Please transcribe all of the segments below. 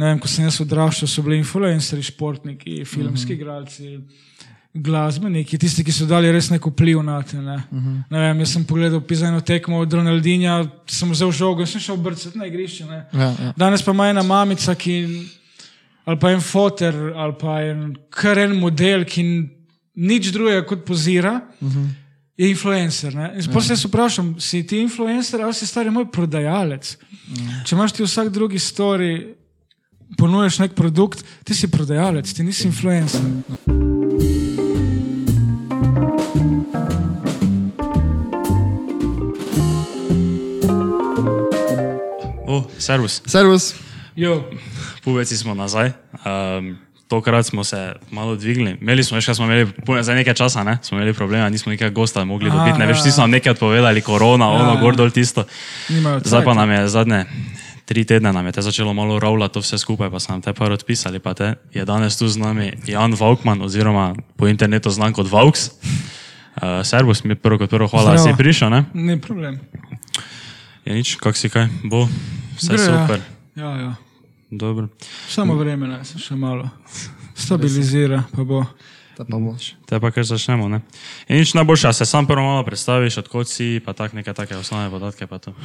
Vem, ko sem jaz odraščal, so bili influencerji, športniki, filmski igralci, glasbeniki, tisti, ki so dali res nek vpliv na te. Ne. Ne vem, jaz sem pogledal pizajno tekmo od Ronaldinja, sem vzel žogo in sem šel brcati na igrišče. ne. Ja, ja. Danes pa ima ena mamica, ki, ali pa en foter, ali pa en kar en model, ki nič drugega kot pozira, uh -huh. je influencer. In potem se jaz vprašam, si ti influencer ali si stari moj prodajalec? Uh -huh. Če imaš ti vsak drugi story, ponujaš nek produkt, ti si prodajalec, ti nisi influencer. O, servus, Servus. Jo, pubeci smo nazaj. Um, tokrat smo se malo dvigli. Imeli smo, kaj smo imeli za nekaj časa, ne? smo imeli problema, nismo nekaj gosta mogli dobiti. Ne veš, ti so nam nekaj odpovedali, korona, Ja, ono, ja. gor dol tisto. Zdaj pa nam je zadnje tri tedne nam je te začelo malo ravljati to vse skupaj, pa so nam te par odpisali. Pa te je danes tu z nami Jan Vaukman, oziroma po internetu znan kot Vauks. Uh, servus, mi prvo kot prvo, hvala, da Zdravo. si prišel. Ne? Ni problem. Je nič, kak si kaj, bo, vse Gre, ja. super. Ja, ja. Dobro. Samo vreme naj se še malo stabilizira, pa bo. Da pa. Te pa kar začnemo. Ne? In nič najboljše, a se sam prvo malo predstaviš, odkot si, pa tak neke take osnovne podatke. Pa to.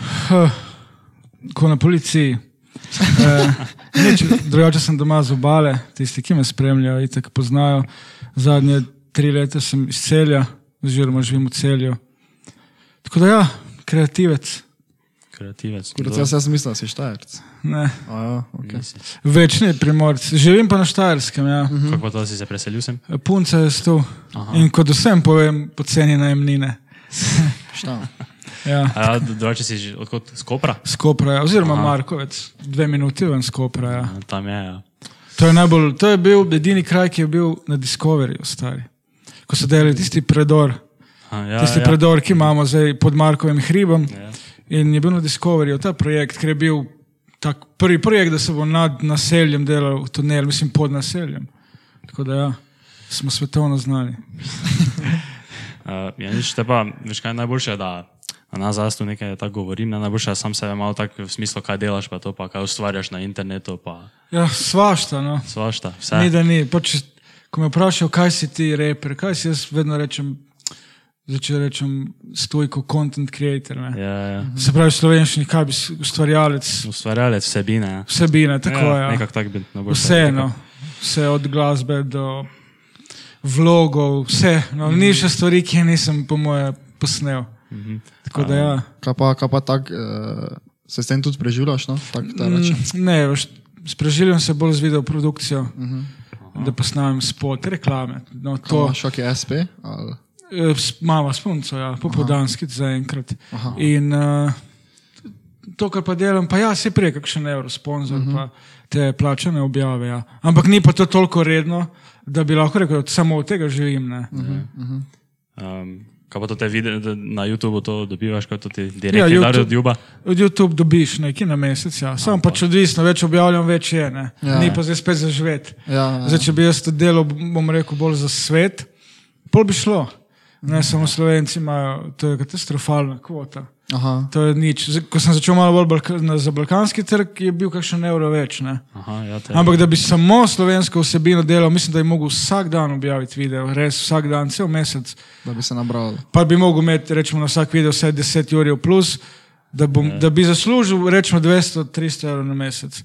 Huh, ko na policiji. Eh, drugače sem doma z obale, tisti, ki me spremljajo, itek poznajo. Zadnje tri leta sem iz celja, oziroma živim v celju. Tako da ja, kreativec. Kreativec. Kurec, jaz, jaz mislim, da si štajerc. Ne, A ja, okay. večni primorc. Živim pa na Štajerskem. Ja. Kako pa to si se preselil sem? Punca je tu. In kot vsem povem, poceni najemnine. Šta? Ja. A ja, drugače si že odkot skopra? Skopra, ja. oziroma Markovec, dve minuti ven Skopra. Ja. Tam je. Ja. To je, najbolj, to je bil edini kraj, ki je bil na Discoveryju, stari. Ko so delali tisti predor, A, ja, tisti ja. predor, ki imamo zdaj pod Markovim hribom. Ja. In je bil na Discoveryju ta projekt, ker je bil tak prvi projekt, da se bo nad naseljem delal tunel, mislim pod naseljem. Tako da ja, smo svetovno znani. Uh, ja, nič, te pa, veš kaj je najboljše, da na nas zdaj tu nekaj tako govorim, ne najboljše, da sam sebe malo tako v smislu, kaj delaš, pa to, pa kaj ustvarjaš na internetu, pa Ja, svašta. No. svašta, vse. Ni da ni. Pač, ko me vprašajo, kaj si ti, reper, kaj si jaz vedno rečem, začel rečem stojko, content creator. Ne. Ja, ja. Se pravi, slovenščini, kaj bi ustvarjalec Ustvarjalec vsebine. Ja. vsebine, tako je. Ja, Nekako tako bi najboljše. Vseeno, vse od glasbe do vlogov, vse. No, ni še stvari, ki jih nisem, po moje, posnel. Tako da ja. Kaj pa, kaj pa tak, uh, se s tem tudi preživljaš, no? Tak. Mm, ne, veš, spreživljam se bolj z video produkcijo, uh -huh. da posnamem spot, reklame. No, To imaš šok je SP? Ali? Eh, s- Mama spunco, ja, popodanski zaenkrat. In uh, to, kar pa delam, pa ja, se prej kakšen evro sponzor, uh -huh. pa te plačane objave. Ja. Ampak ni pa to toliko redno, da bi lahko rekel, da samo od tega živim. Uh -huh. Um, kaj pa to te vidi, na YouTubu to dobivaš, kot ti Ja, direktni dar YouTube- od Juba? Od YouTube dobiš nekaj na mesec, ja. samo pač odvisno, več objavljam, več je. Ne. Ja, Ja, ni ja. pa zdaj spet za živeti. Ja, ja. Zdaj, če bi jaz to delal, bom rekel, bolj za svet, pol bi šlo. Ne samo Slovenci imajo, to je katastrofalna kvota. Aha. To je nič. Ko sem začel malo bolj balka, na, za balkanski trg, je bil kakšen evro več. Ne? Aha, ja, Ampak da bi samo slovensko vsebino delal, mislim, da bi mogel vsak dan objaviti video, res vsak dan, cel mesec. Da bi se nabral. Pa bi mogel imeti, rečemo, na vsak video vsaj 10 ur plus, da, bom, da bi zaslužil, rečemo, 200-300 evrov na mesec.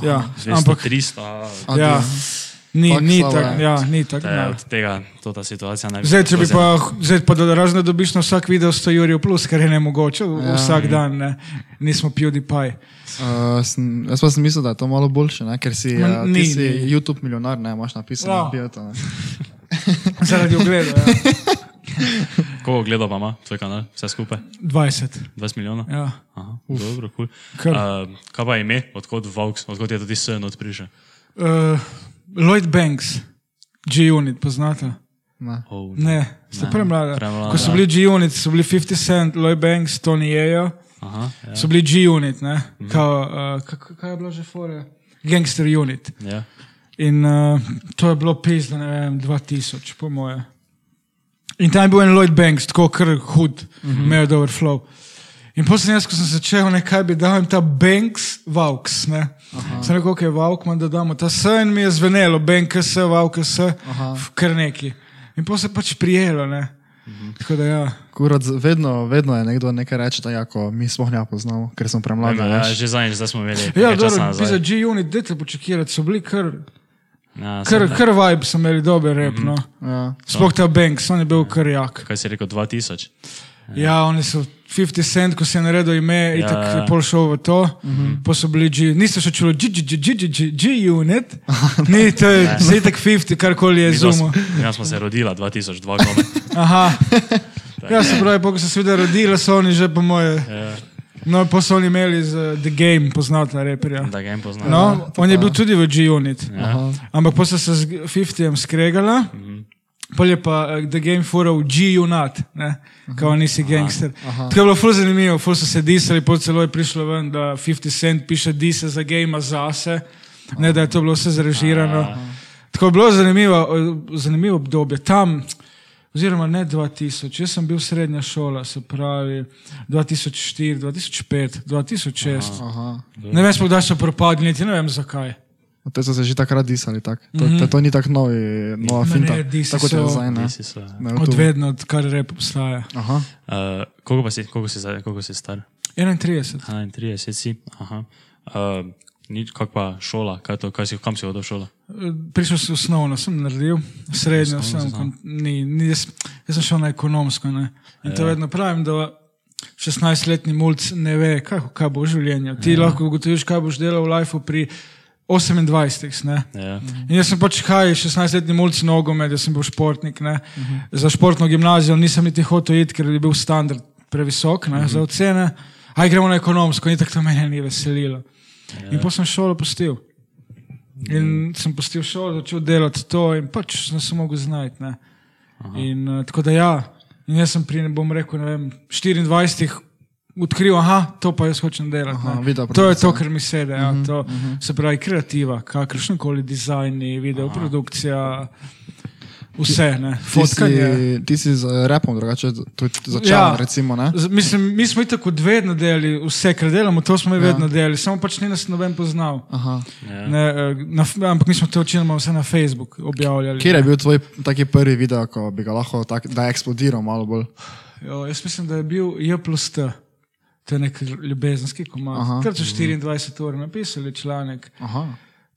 Ja, 200, ampak 300, a, A, ja, ja. Ni, ni tako. ja. Ni tak, te, ja. od tega, ta situacija ne bi Zdaj, če bi pa, zdaj pa da dobiš na vsak video 100 ur plus, kar je ne mogoče ja. vsak dan, ne? nismo PewDiePie. Uh, sem, jaz pa sem mislil, da je to malo boljše, ne? ker si, Ma, uh, ni, ti si ni. YouTube milijonar, ne imaš napisano Ja. na Pijotu. ne. Zaradi ogleda. Ja. Koliko gledal pa ima tvoj kanal, vse skupaj? 20. 20 milijonov? Ja. Aha, dobro, cool. Kar. Uh, kaj pa ime, odkot Vauks, odkot je tudi sen odprišel? Uh, Lloyd Banks, G-Unit, poznate? Ne. Oh, Ne, ste premlada. premlada. Ko so bili G-Unit, so bili 50 Cent, Lloyd Banks, Tony Aha, ja. so bili G-Unit, ne? Kao, uh, kako- kaj je bilo že fore? Gangster Unit. ja. In uh, to je bilo pizda, ne vem, 2000, po moje. In tam je bil en Lloyd Banks, tako kar hud, mm -hmm. dober flow. In potem jaz, ko sem začel, nekaj bi dal jim ta Banks, Vauks. Ne? Sem rekel, ok, Vaukman, da damo ta S in mi je zvenelo, Banks, Vauks, kar neki. In potem se pač prijelo. Ne? Tako da ja. Kurat, vedno, vedno je nekdo nekaj reče, tako jako mi smo ne poznamo, ker smo premladi. Ja, veš. že zadnjič, da smo imeli. Ja, dobro, za G-Unit, dajte počakirati, so bili kar, Ja, kar, kar vibe, so imeli dober rep. No. Ja. Sploh ta Banks, on je bil kar jak. Kaj si rekel, 2000? Ja, oni so 50 cent, ko se je naredil ime, Ja, in tako ja. je pol šel v to. Pa so bili G, niste še čuli G, G, G, G, G, G, G-Unit. Ni, to je zdaj tak 50, karkoli je Midva zumo. smo- Ja, smo se rodila 2002, kome. Aha. Ja, se pravi, ko so se videli rodili, so oni že po moje. Ja, No, pa so oni imeli z The Game, poznata reperja. da ga jim poznam. No, on je bil tudi v G-Unit. Ja. Ampak pa so se z 50 skregala. Pol je pa eh, The Game fural G-Unat, kao nisi gangster. Tako je bilo ful zanimivo, ful so se disali, pol celo je prišlo ven, da 50 Cent piše dise za game zase, ne da je to bilo vse zrežirano. Tako je bilo zanimivo, zanimivo obdobje. Tam, oziroma ne 2000, jaz sem bil srednja šola, se pravi 2004, 2005, 2006. Aha. Ne vem, sploh, da so propadli, niti ne vem zakaj. Te so se že takrat disali, tak. to, mm -hmm. to ni tako novi, nova finta. ne, disi Tako kot je so- zdaj, ne. Nisi se. ne Od tu. vedno, odkar rep obstaja. Aha. Uh, koliko pa si, koliko si, koliko si star? 31. 31 si. Aha. Uh, nič, kak pa šola, kaj to, kaj si, kam si hodil v šolo? Prišel sem osnovno, sem naredil, srednjo Osnovno sem, kon, ni, ni, jaz, jaz sem šel na ekonomsko. Ne. In Ja. to vedno pravim, da 16-letni mulj ne ve, kaj, kaj bo v življenju. Ti ja. lahko ugotoviš, kaj boš delal v lifeu pri 28. Ne. Ja. In jaz sem pač kaj, 16-letni mulj nogomet, jaz sem bil športnik. Ne. Za športno gimnazijo nisem niti hotel iti, ker je bil standard previsok ne, za ocene. Aj gremo na ekonomsko, in tako to meni ni veselilo. In potem sem šolo pustil. In sem pustil šolo, začel delati to, in pač sem se mogel znajti. ne. In uh, tako da ja, in jaz sem pri, ne bom rekel, ne vem, 24 odkril, aha, to pa jaz hočem delati. Aha, video to je to, kar mi sede. Ja, to, se pravi, kreativa, kakršen koli dizajni, video produkcija, vse, ne, Ti fotkanje. si, ti si z repom drugače tudi začel, Ja. recimo, ne? Mislim, mi smo tako vedno delali, vse, kar delamo, to smo mi Ja. vedno delali, samo pač ni nas noben poznal. Aha. Ja. Ne, eh, na, ampak mi smo to večinoma vse na Facebook objavljali. Kjer je bil tvoj taki prvi video, ko bi ga lahko tak, da eksplodiral malo bolj? Jo, jaz mislim, da je bil J plus T. To je nek ljubezenski komad. Kar so 24 ur napisali članek. Aha.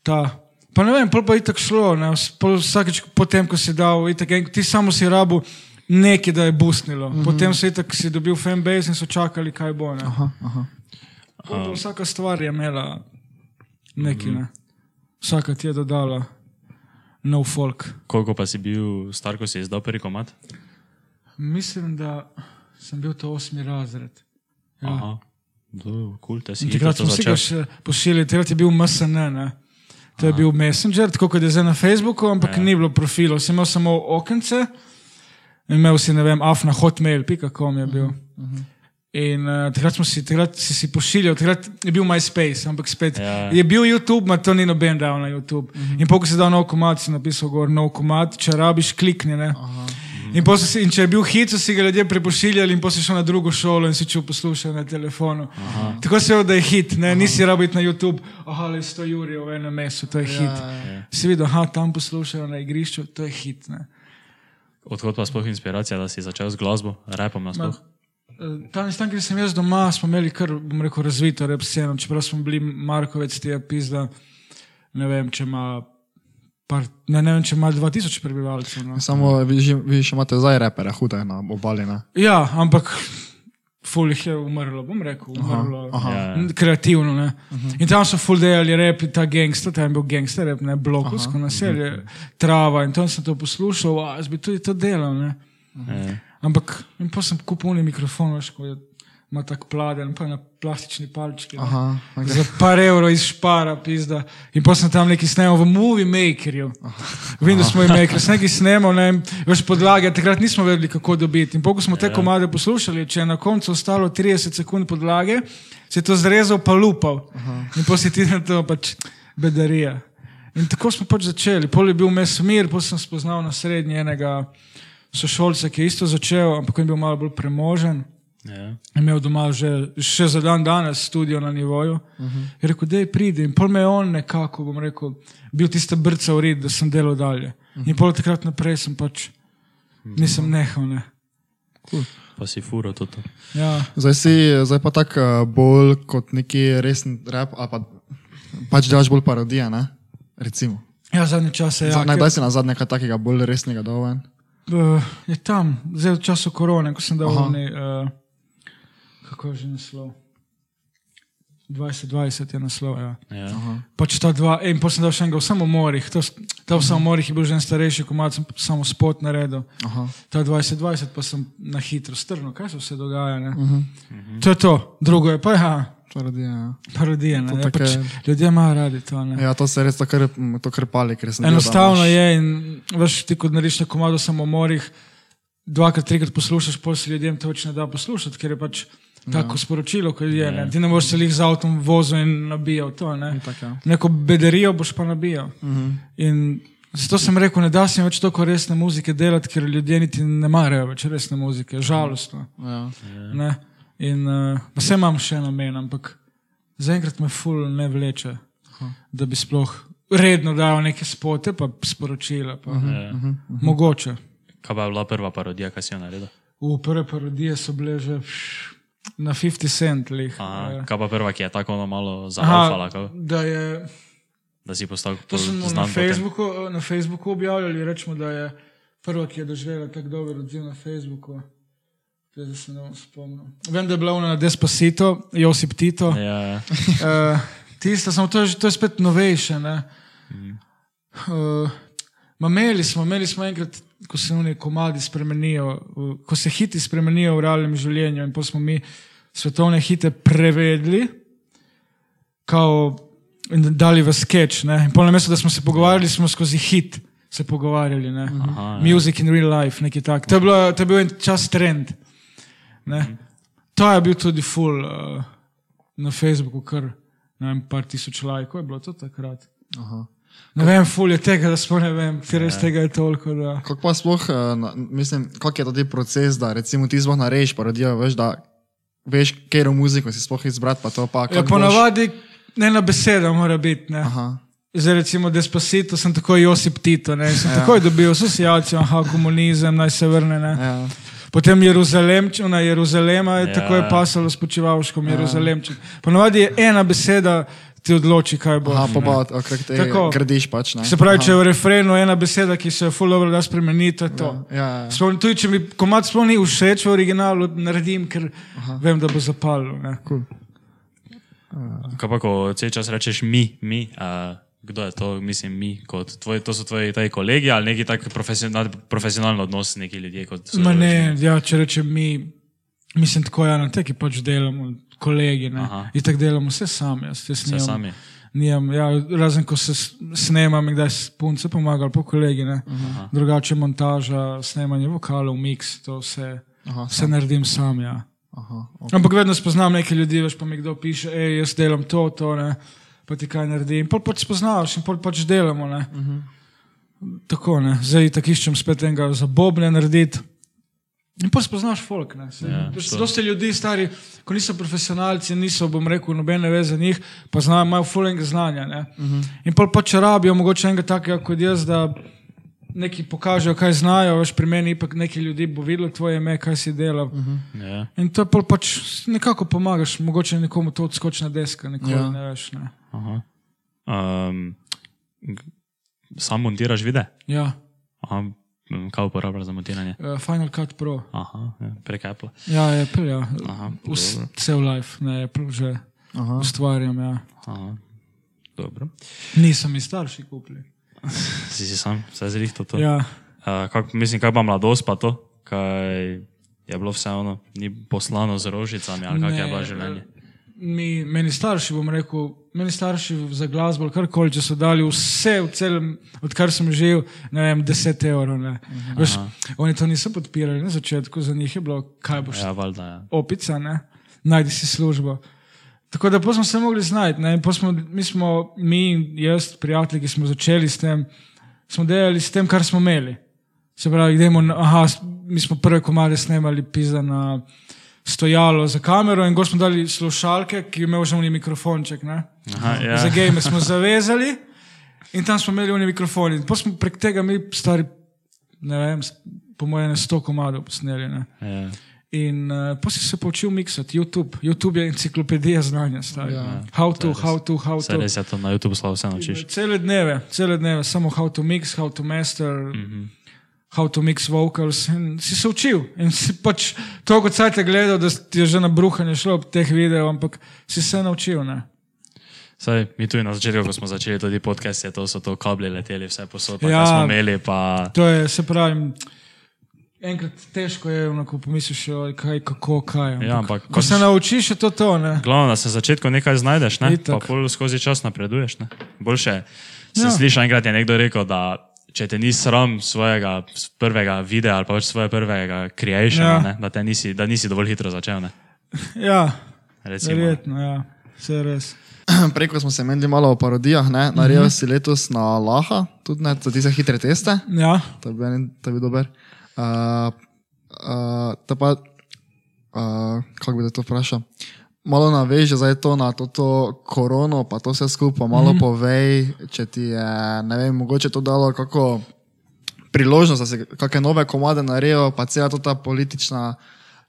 Ta. Pa ne vem, pol pa je tako šlo. Ne? Vsakeč potem, ko si dal, itak, en- ti samo si rabu nekaj, da je busnilo. Mhm. Potem si, itak, si dobil fanbase in so čakali, kaj bo. ne. Aha, aha. Pa Vsaka stvar je imela nekaj. Mhm. Ne? Vsaka ti je dodala nov folk. Koliko pa si bil star, ko si izdal prvi komat? Mislim, da sem bil to osmi razred. Ja. Aha. Do, cool, si Takrat smo si ga začel. pošiljali, takrat je bil MSN. Ne? To je bil Messenger, tako kot je zdaj na Facebooku, ampak ja. ni bilo profilov, sem imel samo okence. Imel si, ne vem, afna hotmail.com je bil. Uh -huh. In uh, takrat smo si, takrat si, si pošiljal, takrat je bil MySpace, ampak spet Ja. je bil YouTube, ma to ni noben dal na YouTube. Uh -huh. In pokoj si dal nov komad, si napisal gor nov komad, če rabiš, klikni. Ne? In, si, in če je bil hit, so si ga ljudje prepošiljali, in potem si šel na drugo šolo in si čul poslušati na telefonu. Aha. Tako se je, da je hit, ne? nisi rabiti na YouTube, aha, le 100 juri v enem mestu, to je hit. ja. Si videl, aha, tam poslušajo na igrišču, to je hit. Ne? Odkot pa sploh inspiracija, da si začel z glasbo, repom nasploh? Eh, Tam, tam, kjer sem jaz doma, smo imeli kar, bom rekel, razvito rep sceno, čeprav smo bili Markovec, ti je pizda, ne vem, če ima, par, ne, ne vem, če ima 2000 prebivalcev. No. Samo vi, vi še imate zdaj repere, hude na obali, ne? Ja, ampak ful jih je umrlo, bom rekel, umrlo. aha. Ja, ja. N- Kreativno. Uh -huh. In tam so full delali rep, ta gangster, tam je bil gangster, rep, ne blokovsko naselje, trava in tam sem to poslušal, a jaz bi tudi to delal. Ne? Ja. Ampak in pa sem kupil mikrofon, veš, ko je, ima tak pladen, pa na plastični palčki. Aha, okay. Za par evrov iz špara, pizda. In pa sem tam nekaj snemal v Movie Makerju. Windows Movie Maker, sem nekaj snemal, ne vem, veš podlage, takrat nismo vedeli, kako dobiti. In pokoj smo te komade poslušali, če je na koncu ostalo 30 sekund podlage, si to zrezal pa lupal. In pa si ti na to pač bedarija. In tako smo pač začeli. Pol je bil mes mir, pa sem spoznal na srednji enega sošolca, ki je isto začel, ampak je bil malo bolj premožen. Ja. imel doma že, še za dan danes studio na nivoju. Uh -huh. Je rekel, da je pridi. In pol me je on nekako, bom rekel, bil tista brca v red, da sem delal dalje. Uh -huh. In pol takrat naprej sem pač, nisem nehal. Ne. Pa si furo tudi. Ja, Zdaj si zdaj pa tako uh, bolj kot neki resen rap, ali pa pač delaš bolj parodije, ne? Recimo. ja zadnje čase Ja, Najdaj si nazadnje nekaj takega bolj resnega dal ven. Uh, je tam, zdaj v času korone, ko sem dal oni, uh, kako je že naslov. 2020 je naslov. Ja. Ja. Pač ta dva, in potem sem dal še enega v samomorih. To, s- ta v samomorih je bil že en starejši komat, sem samo spot naredil. Aha. Ta 2020 pa sem na hitro strnil, kaj se vse dogaja. Uh -huh. To je to, drugo je pa ja, Parodija, ja. parodija. Ne, To ja, tako pač, je. ljudje imajo radi to. Ne. ja, to se res to, kar, to krpali, ker sem videl, da Enostavno je in veš, ti kot narediš na komado samomorih, dvakrat, trikrat poslušaš, pol se ljudem to več ne da poslušati, ker je pač tako sporočilo, kot je. Ne. Ti ne moreš se jih z avtom vozil in nabijal to. Ne. Tako, ja. Neko bederijo boš pa nabijal. In zato sem rekel, ne da se več toliko resne muzike delati, ker ljudje niti ne marajo več resne muzike, žalostno. Ja. Ne. In uh, vse imam še namen, ampak zaenkrat me ful ne vleče, da bi sploh redno dal neke spote, pa sporočila. Pa. Ja. Mogoče. Kaj pa je bila prva parodija, kaj si jo naredil? V prve parodije so bile že pš, na 50 cent. Lih. Aha, Eh, kaj pa prva, ki je tako ono malo Aha, zaufala, kao, da je, da si postal to smo na znan po tem? Facebooku, na Facebooku objavljali, rečemo, da je prva, ki je doživela tako dober odziv na Facebooku. Zdaj se ne bom spomnil. Vem, da je bila ona na Despacito, Josip Tito. Ja, ja. Uh, tisto, samo to, je to je spet novejše. ne. Uh, ma imeli smo, imeli smo enkrat, ko se oni komadi spremenijo, ko se hiti spremenijo v realnem življenju, in pa smo mi svetovne hite prevedli, kao, in dali v sketch. Ne? In pol namesto, da smo se pogovarjali, smo skozi hit se pogovarjali. Ne? Aha, ja. Music in real life, nekaj tak. To je, bilo, to je bil en čas trend. Ne? To je bil tudi full uh, na Facebooku, kar ne vem, par tisoč lajkov je bilo to takrat. Aha. Ne vem, ful je tega, da sploh ne vem, ker res tega je toliko. Da... Kako pa sploh, eh, na- mislim, kak je tudi proces, da recimo ti sploh narediš parodijo, veš, da veš, katero muziko si sploh izbrati, pa to pa Ja, ponavadi ena beseda mora biti. Ne? Aha. Zdaj, recimo, Despacito, sem takoj Josip Tito, ne? sem ja. takoj dobil asociacijo, aha, komunizem, naj se vrne. Ne? Ja. Potem Jeruzalem, na Jeruzalema je Ja. ja. tako je pasalo s počivalškom, Jeruzalemček. Ponavadi je ena beseda, ti odloči, kaj bo. Aha, pa pa okrog tega Tako. gradiš pač. Ne? Se pravi, Aha. če je v refrenu ena beseda, ki se je full dobro da spremeniti, to je to. Ja, ja, ja. Sploh, tudi če mi komat sploh ni všeč v originalu, naredim, ker Aha. vem, da bo zapalil. Ne. Cool. Kaj pa, ko cel čas rečeš mi, mi, a, kdo je to, mislim, mi, kot tvoj, to so tvoji kolegi ali neki tak profesional, profesionalni odnos, neki ljudje kot so. Ma ne, ja, če rečem mi, mislim tako, ja, na teki pač delamo, kolegi. In tako delamo vse sami, jaz, jaz Vse sami. Nimam, ja, razen ko se snemam, in kdaj s punce pomagali, po kolegi. ne. Drugače montaža, snemanje vokalov, mix, to vse, Aha, vse naredim sam. Ja. Aha, ok. Ampak vedno spoznam neke ljudi, veš pa mi kdo piše, hej, jaz delam to, to, ne, pa ti kaj naredim. Pol pač spoznavaš in pol pač delamo. Ne. Uh -huh. Tako, ne. zdaj tako iščem spet enega za bobne narediti. In pa spoznaš folk. Ja, ste ljudi stari, ko niso profesionalci, niso, bom rekel, nobene veze za njih, pa znajo, imajo fulenga znanja. Ne. Uh -huh. In pol pač rabijo mogoče enega takega kot jaz, da neki pokažejo, kaj znajo, veš, pri meni ipak neki ljudi bo videlo tvoje ime, kaj si delal. Uh -huh. Ja. In to pol pač nekako pomagaš, mogoče nekomu to odskočna deska, nikoli Ja. ja. ne veš. Ne. Aha. Um, sam montiraš vide? Ja, Aha, kaj uporabljaš za montiranje? uh, Final Cut Pro. Aha, ja, prek Apple. Ja, Apple, ja. Aha, Vs, dobro. cel life, ne Apple že Aha. ustvarjam. Ja. Aha, dobro. Nisem mi starši kupili. Si si sam, vse zrihto to. Ja. Uh, kak, mislim, kaj pa mladost pa to, kaj je bilo vseeno, ni poslano z rožicami ali kak je bilo življenje. Mi, meni starši, bom rekel, meni starši za glasbo, ali karkoli, če so dali vse, v celem, odkar sem živel, ne vem, 10 evrov. ne. Veš, oni to niso podpirali na začetku, za njih je bilo, kaj boš Ja, valjda, ja. opica, ne? najdi si službo. Tako da smo se mogli znajti. Smo, mi smo, mi in jaz, prijatelji, ki smo začeli s tem, smo delali s tem, kar smo imeli. Se pravi, idemo, aha, mi smo prve komade snemali pisa na stojalo za kamero in gor smo dali slušalke, ki je imel že unij mikrofonček. Ne? Aha, ja. Za game smo zavezali in tam smo imeli unij mikrofon. In potem smo prek tega mi stari, ne vem, po mojem, ne sto komadov posneli. Ne? Ja. In uh, potem si se poučil miksati YouTube. YouTube je enciklopedija znanja. stari. Ja. How to, how to, how to. res je to na YouTube slabo vse naučiš. Cele dneve, cele dneve, samo how to mix, how to master, mm -hmm. How to mix vocals. In si se učil. In si pač toliko cajt gledal, da ti je že na bruhanje šlo ob teh videih, ampak si se naučil. Ne? Saj, mi tu na začetku, ko smo začeli tudi podcast, je to so to kabli leteli vse posod, pa Ja. ja. smo imeli pa... To je, se pravi, enkrat težko je, ko pomisliš, kaj, kako, kaj. Ampak, Ja, ampak ko se naučiš, je to to. Ne? Glavno, da se na začetku nekaj znajdeš, ne? Itak. pa pol skozi čas napreduješ. Ne? Boljše. Sem Ja. ja. slišal enkrat je nekdo rekel, da če te ni sram svojega prvega videa ali pa več svoje prvega creationa, Ja. ja. da, te nisi, da nisi dovolj hitro začel. Ne? Ja, Recimo. verjetno, ja. vse je res. Preko smo se menili malo o parodijah, ne? naredil uh -huh. si letos na Laha, tudi ne, za tiste hitre teste, Ja, to bi bil, to bi bil dober. Uh, uh, to pa, uh, kako bi te to vprašal? Malo naveže zdaj to na to, to korono, pa to vse skupaj, malo mm -hmm. povej, če ti je, ne vem, mogoče to dalo kako priložnost, da se kakšne nove komade naredijo, pa cela ta politična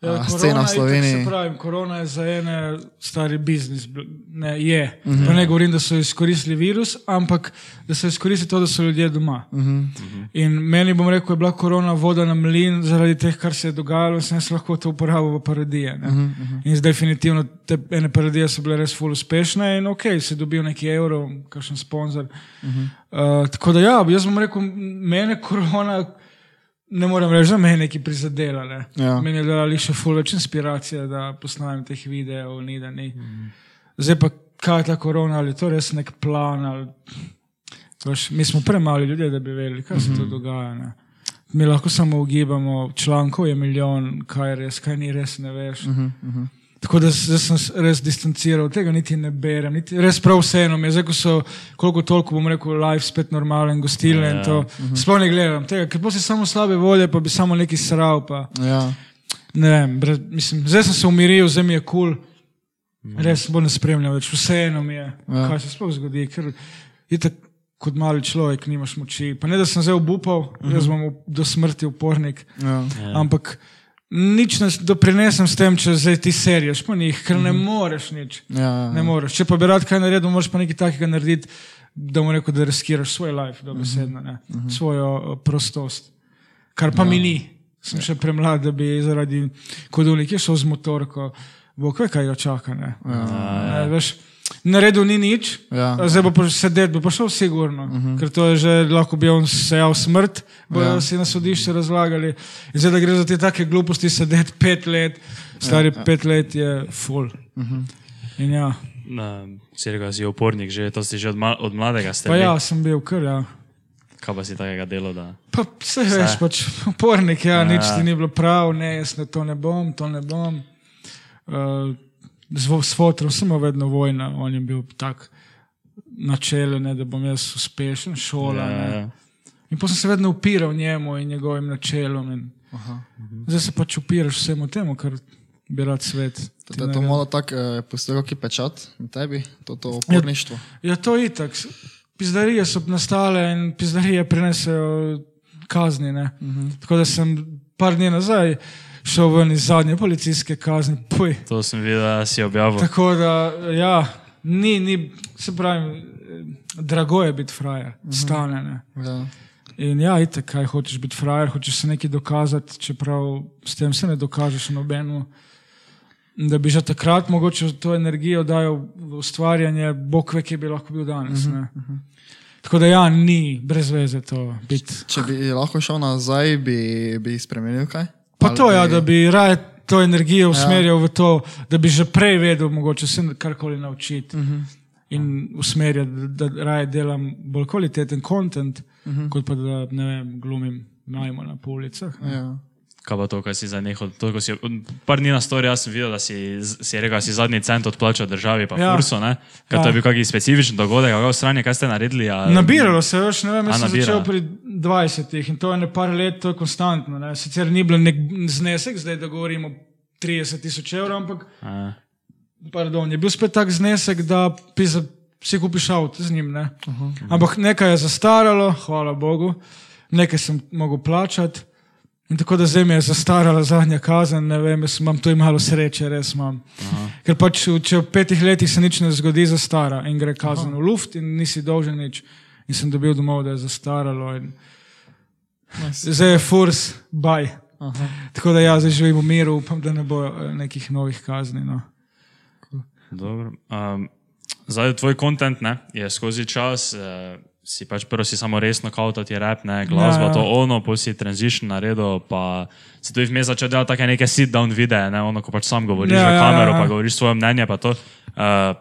Ja, korona scena v itak, Sloveniji. Se pravi, korona je za ene stari biznis. Ne, je. Uh Mhm. -huh. Ne govorim, da so izkoristili virus, ampak da so izkoristili to, da so ljudje doma. Mhm. -huh. In meni bom rekel, je bila korona voda na mlin zaradi teh, kar se je dogajalo, sem jaz lahko to uporabil v parodije. Uh Mhm, -huh. In definitivno, te ene parodije so bile res full uspešne in ok, si dobil neki evro, kakšen sponzor. Uh -huh. uh, tako da ja, jaz bom rekel, mene korona. Ne morem reči, da me je nekaj prizadela. Ne. Ja. Meni je dala še ful več inspiracije, da posnamem teh videov, ni da ni. Zdaj pa, kaj je ta korona, ali je to res nek plan. Ali, veš, mi smo premali ljudje, da bi vedeli, kaj se to dogaja. Ne. Mi lahko samo ugibamo, člankov je milijon, kaj je res, kaj ni res, ne veš. Tako da zdaj sem se res distanciral, tega niti ne berem, niti, res prav vseeno je, zdaj ko so koliko toliko, bom rekel, live spet normalen, gostilne in to. Sploh ne gledam tega, ker potem samo slabe volje, pa bi samo neki sral. Pa. Ja. Ne vem, brez, mislim, zdaj sem se umiril, zdaj mi je kul, cool. res bolj ne spremljam več, vseeno mi je, Ja. ja. kaj se sploh zgodi, ker je tako kot mali človek, nimaš moči. Pa ne, da sem zdaj obupal, uh -huh. jaz bom v- do smrti upornik, Ja. ja. ampak nič ne doprinesem s tem, če zdaj ti seriješ po njih, ker ne moreš nič. Ja, Ne moreš. Če pa bi rad kaj naredil, moraš pa nekaj takega narediti, da mu rekel, da riskiraš svoj life, dobesedno, ne, svojo uh, prostost. Kar pa ja. mi ni. Sem še premlad, da bi zaradi kodovnika šel z motorko, bog ve, kaj ga čaka. Ne. Ja. Ne, veš, naredil ni nič, Ja. zdaj bo pa sedeti, bo pa šel sigurno, uh -huh. ker to je že lahko bi on sejal smrt, bojo ja. si na sodišče razlagali. In zdaj, da gre za te take gluposti, sedeti pet let, stari ja, ja. pet let je full. Uh -huh. In ja. Rekel, da si opornik, že to si že od, ma, od mladega ste. Pa bili. ja, sem bil kar, ja. Kaj pa si takega dela, da... Pa vse veš, pač upornik, ja, Ja. nič ti ni bilo prav, ne, jaz ne to ne bom, to ne bom. Uh, z, fotrom sem vedno vojna, on je bil tak načelen, ne, da bom jaz uspešen, šola. Ja, Ja, ja. in potem sem se vedno upiral njemu in njegovim načelom. In zdaj se pač upiraš vsemu temu, kar bi rad svet. Da je to malo tako, eh, postoji kakšen pečat na tebi, to, to oporništvo. Ja, to je itak. Pizdarije so nastale in pizdarije prinesejo kazni. Uh -huh. Tako da sem par dni nazaj šel ven iz zadnje policijske kazni. Puj. To sem videl, da si objavil. Tako da, ja, ni, ni se pravi, drago je biti frajer, uh -huh. stane. Ne. Ja. In ja, itek, kaj hočeš biti frajer, hočeš se nekaj dokazati, čeprav s tem se ne dokažeš nobeno. Da bi že takrat mogoče to energijo dajal v ustvarjanje, bog ve, kje bi lahko bil danes. Uh -huh. Tako da ja, ni brez veze to biti. Če bi lahko šel nazaj, bi, bi spremenil kaj? Pa to, ja, da bi raje to energijo usmerjal Ja. v to, da bi že prej vedel, mogoče se karkoli naučiti. Uh Mhm. -huh. In usmerjati, da, da raje delam bolj kvaliteten kontent, uh Mhm. -huh. kot pa da ne vem, glumim najmo na ulicah. Ja. Kaj pa to, kar si za neko, to, ko si, par dni na storju, sem videl, da si, si rekel, da si zadnji cent odplačal državi, pa Ja. Furso, ne? Kaj Ja. to je bil kakšen specifičen dogodek, kako v strani, kaj ste naredili? A, Nabiralo se, veš, ne vem, jaz sem začel pri 20 in to je ne par let, to je konstantno. Ne. Sicer ni bil nek znesek, zdaj da govorimo 30 tisoč evrov, ampak A, pardon, je bil spet tak znesek, da pisa, si kupiš avto z njim. Ne? Uh -huh. Ampak nekaj je zastaralo, hvala Bogu, nekaj sem mogel plačati. In tako da zdaj mi je zastarala zadnja kazen, ne vem, jaz imam tu malo sreče, res imam. Aha. Ker pač, če v petih letih se nič ne zgodi, zastara in gre kazen Aha. v luft in nisi dolžen nič. In sem dobil domov, da je zastaralo. In... Zdaj je furs, baj. Aha. Tako da jaz zdaj živim v miru, upam, da ne bo eh, nekih novih kazni. No. Dobro. Um, zdaj, tvoj kontent je skozi čas, uh, si pač prvo si samo resno kao to ti rap, ne, glasba, Ja, ja, ja. to ono, potem si transition naredil, pa si tudi vmes začel delati take neke sit-down videe, ne, ono, ko pač sam govoriš Ja, ja, v ja, kamero, ja. pa govoriš svoje mnenje, pa to. Uh,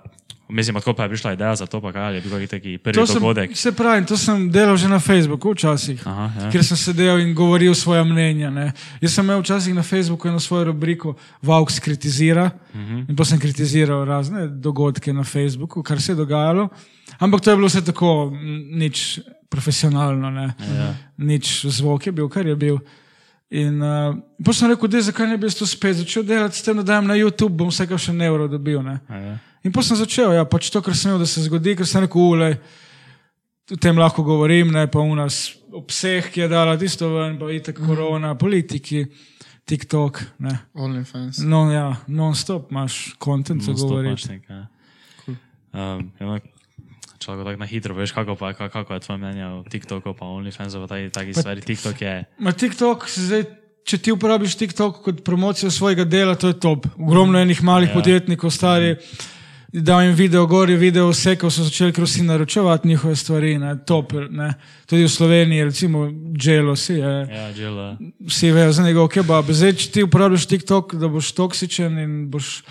Mislim, odkot pa je prišla ideja za to, pa kaj je bil taki prvi To sem, dogodek. se pravi, to sem delal že na Facebooku včasih. Aha, ja. Ker sem sedel in govoril svoje mnenja. Ne. Jaz sem imel včasih na Facebooku eno svojo rubriko Vauks kritizira uh Mhm. -huh. in pa sem kritiziral razne dogodke na Facebooku, kar se je dogajalo. Ampak to je bilo vse tako nič profesionalno, ne. Ja. nič zvok je bil, kar je bil. In uh, potem sem rekel, da zakaj ne bi to spet začel delati, s tem, da dajem na YouTube, bom vsega še ne evro dobil. Ne. Ja. In potem sem začel, ja, pač to, kar sem imel, da se zgodi, ker sem rekel, ulej, o tem lahko govorim, ne pa v nas obseh, ki je dala tisto ven, pa itek korona, politiki, TikTok. Ne. OnlyFans. No, ja, non-stop imaš kontent za Non-stop govoriti. imaš nekaj, ja. Um, ja, Lahko tako na hitro veš, kako, pa, kako, je tvoje mnenje o TikToku, pa OnlyFansu, pa takih taki stvari. TikTok je. Ma TikTok, zdaj, če ti uporabiš TikTok kot promocijo svojega dela, to je top. Ogromno enih malih ja. podjetnikov, stari. Da jim video gori, video vse, ko so začeli ker vsi naročevati njihove stvari, ne, top, ne. Tudi v Sloveniji, recimo, Jealousy, je, Ja, žela. vsi vejo za njegov kebab. Zdaj, če ti uporabljaš TikTok, da boš toksičen in boš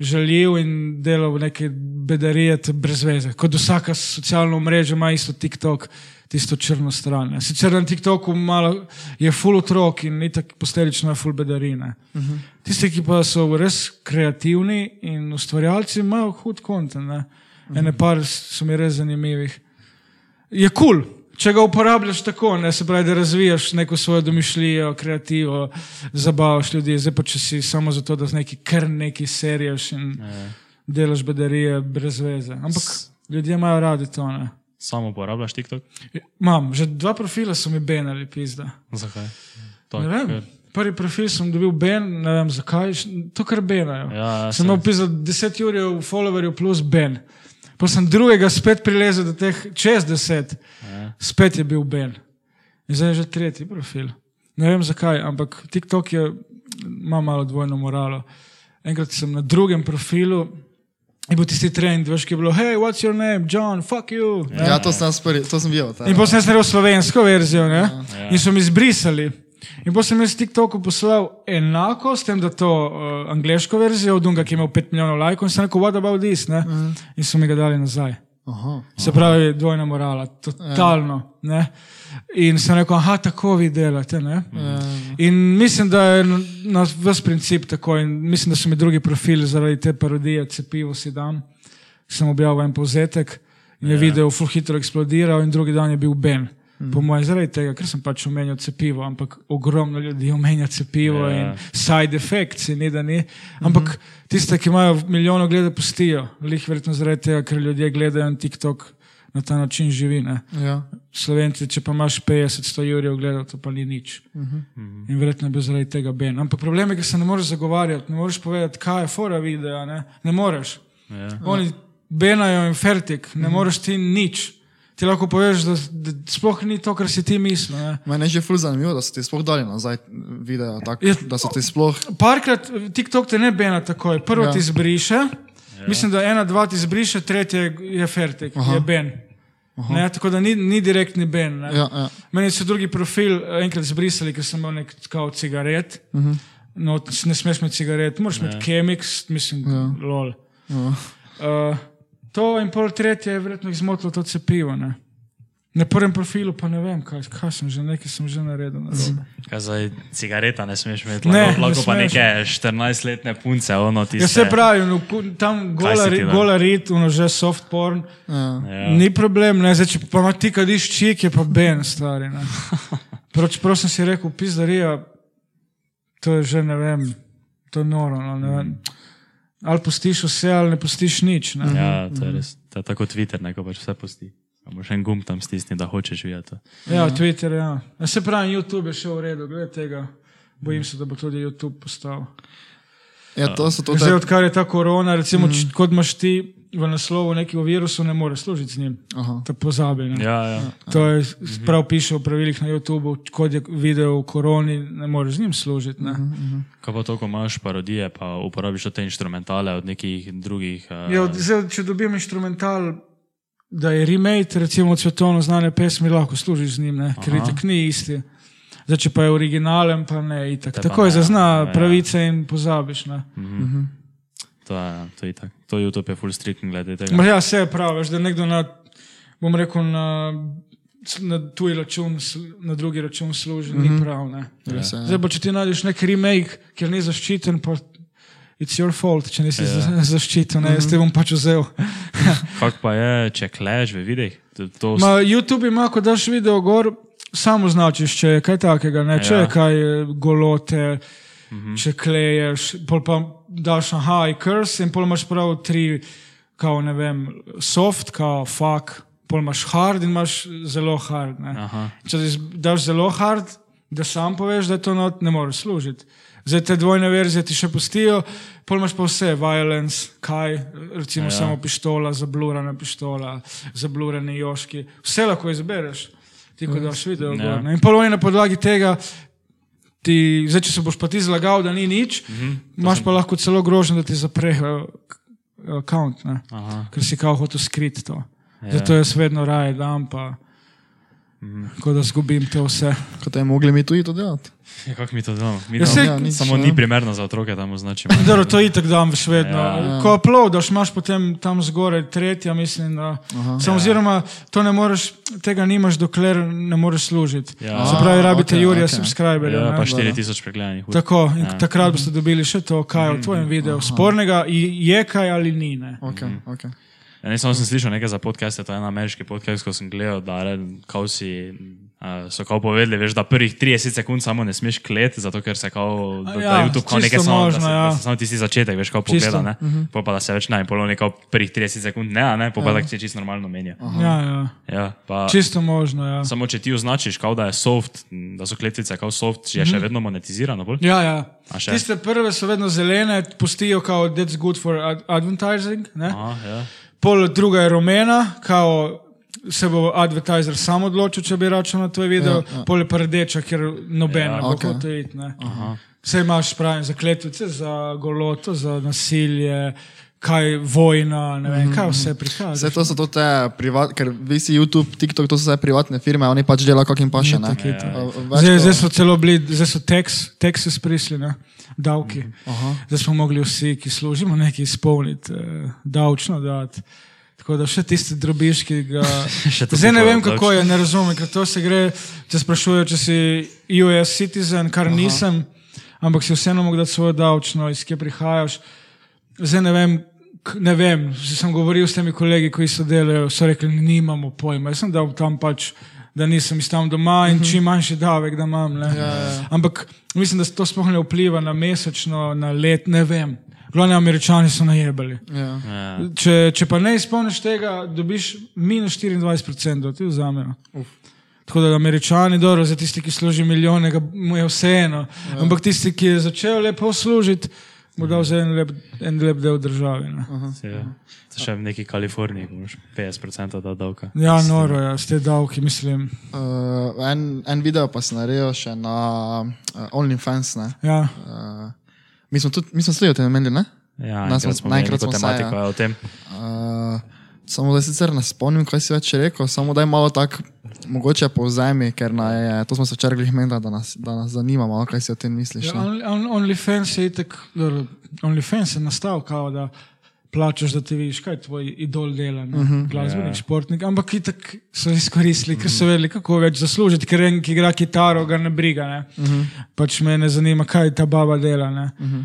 žaljiv in delal neke bedarije, brez veze. Kot vsaka socialna mreža ima isto TikTok, tisto črno stran. ne. Sicer na TikToku malo je full otrok in ni tako posledično je full bedarine. Uh -huh. Tisti, ki pa so res kreativni in ustvarjalci, imajo hud kontent. Uh -huh. Ene par so mi res zanimivih. Je kul, cool, če ga uporabljaš tako, ne se pravi, da razvijaš neko svojo domišljijo, kreativo, zabavaš ljudi. Zdaj pa če si samo zato, da z neki kar neki serijaš in Ja. delaš bedarije brez veze. Ampak ljudje imajo radi to. Ne. Samo uporabljaš TikTok? Imam, že dva profila so mi benali, pizda. Zakaj? Ne vem. Prvi profil sem dobil ben, ne vem zakaj, to kar benajo. Ja, sem imel pisal 10 ur followerjev plus ben. Pa sem drugega spet prilezel do teh čez 10, Ja. spet je bil ben. In zdaj je že tretji profil. Ne vem zakaj, ampak TikTok je, ima malo dvojno moralo. Enkrat sem na drugem profilu. In bo tisti trend, veš, ki je bilo, hej, what's your name, John, fuck you. Ne? Ja, to sem, prvi, to sem videl. ta- In potem sem naredil slovensko verzijo, ne? in so mi izbrisali. In potem sem jaz TikToku poslal enako, s tem, da to uh, angliško verzijo od Dunga, ki je imel 5 milijonov lajkov, in sem rekel, what about this? Ne? In so mi ga dali nazaj. Aha. Se pravi, dvojna morala, totalno. Ne? In sem rekel, aha, tako vi delate. Ne? In mislim, da je na- vse princip tako. In mislim, da so mi drugi profili zaradi te parodije, cepivo si dan. Sem objavil en povzetek in je video full hitro eksplodiral, in drugi dan je bil Ben. Po mojem, zaradi tega, ker sem pač omenjal cepivo, ampak ogromno ljudi omenja cepivo Ja. in side effects, in ni da ni. Ampak tiste, ki imajo milijon gledov, pustijo. Lih verjetno zaradi tega, ker ljudje gledajo in TikTok na ta način živi. Ne? Ja. Slovenci, če pa imaš 50-100 jurjev gledal, to pa ni nič. Uh -huh. In verjetno je bil zaradi tega Ben. Ampak problem je, ker se ne moreš zagovarjati, ne moreš povedati, kaj je fora videa. Ne, ne moreš. Ja. Oni benajo in fertik, ne moreš ti nič. Ti lahko poveš, da, da sploh ni to, kar si ti mislil. ne. Mene je že ful zanimivo, da so ti sploh dali nazaj video, tak, Ja. da so ti sploh. Parkrat TikTok te ne bena takoj. Prvo ja. Ja. ti zbriše, ja. mislim, da ena, dva ti zbriše, tretje je fertik, Aha. je Ben. Ne, tako da ni, ni direktni Ben. Ne. Ja, ja. Meni so drugi profil eh, enkrat zbrisali, ker sem imel nek kao cigaret. Uh -huh. no, ne smeš imeti cigaret, moraš imeti kemix, mislim, ja. lol. Ja. Uh, to in pol tretje je verjetno zmotilo to cepivo. Ne. Na prvem profilu pa ne vem, kaj, kaj sem že, nekaj sem že naredil. narobe. Kaj zdaj, cigareta ne smeš imeti, Ne, lahko, ne lahko pa smeš. neke 14-letne punce, ono ti Ja, se pravi, no, tam gola, ri- gola rit, ono že soft porn. Ja. Ja. Ni problem, ne, zdaj, če pa ima ti kadiš čik, je pa ben stari. ne. Prav, sem si rekel, pizdarija, to je že ne vem, To je noro. No, ne vem. Ali pustiš vse, ali ne pustiš nič. Ne? Ja, to je res. To je tako Twitter, neko pač vse pusti. Samo še en gumb tam stisni, da hočeš videti. Ja, Twitter, ja. ja. Se pravi, YouTube je še v redu, glede tega. Bojim se, da bo tudi YouTube postal. Ja, to so to Zdaj, odkar je ta korona, recimo, mm. kot imaš ti v naslovu neki o virusu, ne moreš služiti z njim. Aha. To pozabi. Ne? Ja, ja. To je prav piše v pravilih na YouTubu, kot je video o koroni, ne moreš z njim služiti. Ne? Kaj pa to, ko imaš parodije, pa uporabiš te instrumentale od nekih drugih. Uh, Ja, zdaj, če dobim instrumental, da je remake, recimo svetovno znane pesmi, lahko služiš z njim, ne? ker Aha. itak ni isti. Zdaj, če pa je originalen, pa ne, itak. Te Tako je ne, zazna ja. pravice in pozabiš. Ne? To je, to je tako. To YouTube je full stricken glede tega. Ma Ja, vse je prav, veš, da nekdo na, bom rekel, na, na tuji račun, na drugi račun služi, mm -hmm. ni prav. Ne? res je, Zdaj pa, če ti najdeš nek remake, kjer ni zaščiten, pa it's your fault, če nisi ja. zaščiten, ne, jaz te bom pač vzel. Kak pa je, če kleš v videih? To, to Ma, YouTube ima, ko daš video gor, samo označiš, če je kaj takega, ne? če Ja. je kaj eh, golote, mm -hmm. če kleješ, pol pa daš aha, i curse in pol imaš prav tri, kao ne vem, soft, kao fuck, pol imaš hard in imaš zelo hard. Ne? Če daš zelo hard, da sam poveš, da to not, ne moreš služiti. Zdaj te dvojne verzije ti še pustijo, pol imaš pa vse, violence, kaj, recimo ja. samo pištola, zablurana pištola, zablurani joški, vse lahko izbereš, ti ko daš video. Ja. Ja. In pol oni na podlagi tega, ti, zdaj če se boš pa ti zlagal, da ni nič, mm -hmm. imaš pa lahko celo grožnjo, da ti zaprejo račun, Aha. ker si kao hotel skriti to. Ja. Ja. Zato jaz vedno raje dam, pa Mhm. kot da zgubim to vse. kot je mogli mi tudi to delati. Ja, kako mi to delamo? Mi Ja, tam, saj- Ja, nič, samo ne. ni primerno za otroke tam označimo. Dobro, to itak dam še vedno. Ja. Ja. Ko uploadaš, imaš potem tam zgoraj tretja, mislim. Da, Sam, Ja. oziroma, to ne moreš, tega nimaš, dokler ne moreš služiti. Ja. Se pravi, A, rabite okej, Jurija, okej. subscriberja. Ja, ne. pa 4000 pregledanih. ur. Tako, in Ja. takrat boste dobili še to, kaj je v tvojem videu spornega, i- je kaj ali ni. Ne? Okay, Mhm. okay. Ja, ne, samo sem slišal nekaj za podcaste, to je en ameriški podcast, ko sem gledal, da re- kao si, uh, so kao povedali, veš, da prvih 30 sekund samo ne smeš kleti, zato ker se kao, da, Ja, da YouTube kao čisto nekaj samo, možno, da se, ja. da se samo tisti začetek, veš, kao Čisto, pogleda, ne, pol pa da se več ne, in pol oni kao prvih 30 sekund ne, a ne, pol pa tako se čisto normalno menja. Ja, ja. Ja, pa, Čisto možno. Ja, samo če ti označiš, kao da je soft, da so kletvice kao soft, je še vedno monetizirano, bolj? ja. ja. Tiste prve so vedno zelene, pustijo kao that's good for ad advertising. Ne? Aha, ja. Pol druga je rumena, kao se bo advertiser sam odločil, če bi računal na tvoj video, ja, ja. pol je pa rdeča, ker noben Ja, ne bo okej. hotel iti. Vse imaš pravim za kletvice, za goloto, za nasilje, kaj vojna, ne vem, kaj vse prikaže. Vse to so to te privatne, ker vi si YouTube, TikTok, to so vse privatne firme, oni pač delajo, kako jim paše. ne. Itak, itak. A, več Zdaj, zdaj so celo bili, zdaj so teks, teksti sprisli, ne? davki. Aha. Zdaj smo mogli vsi, ki služimo, nekaj izpolniti, eh, davčno dati. Tako da še tisti drobiš, ki ga. Zdaj ne vem, kako je, ne razumem, ker to se gre, če sprašujejo, če si US citizen, kar Aha. nisem, ampak si vseeno mogo dati svojo davčno, iz kje prihajaš. Zdaj ne vem, ne vem, že sem govoril s temi kolegi, ki so delali, so rekli, nimamo pojma. Jaz sem dal tam pač, da nisem iz tam doma in čim manjši davek, da imam. ne. Ampak mislim, da to sploh ne vpliva na mesečno, na let, ne vem. Glavni američani so najebali. Ja. Ja. Če, če pa ne izpolniš tega, dobiš minus 24%, da ti vzamejo. Tako da američani, dobro, za tisti, ki služi milijone, mu je vseeno. Ja. Ampak tisti, ki je začel lepo služiti, dal za en lep, en lep del države. Ne. Ja. To še v neki Kaliforniji, imaš 50% da davka. Ja, noro je, s te davki, mislim. Uh, en, en video pa sem naredil še na uh, OnlyFans. ne. Ja. Uh, mi smo tudi, mi smo sledili o tem imeli, ne? Ja, Nas enkrat smo- imeli neko smo se, tematiko ja. ja. o tem. Uh, samo da sicer ne spomnim, kaj si več rekel, samo da je malo tako mogoče povzemi, ker na, je, to smo se včeraj glih menili, da, nas- da nas zanima, malo, kaj si o tem misliš. Ja, ne. on, on, OnlyFans je itek, OnlyFans je nastal, kao da plačaš, da ti vidiš, kaj tvoj idol dela, uh -huh, glasbenik, ja. športnik, ampak itek so izkoristili, ker so vedeli, kako več zaslužiti, ker en, ki igra kitaro, ga ne briga, ne. Uh -huh. pač me ne zanima, kaj ta baba dela. Ne. Uh -huh.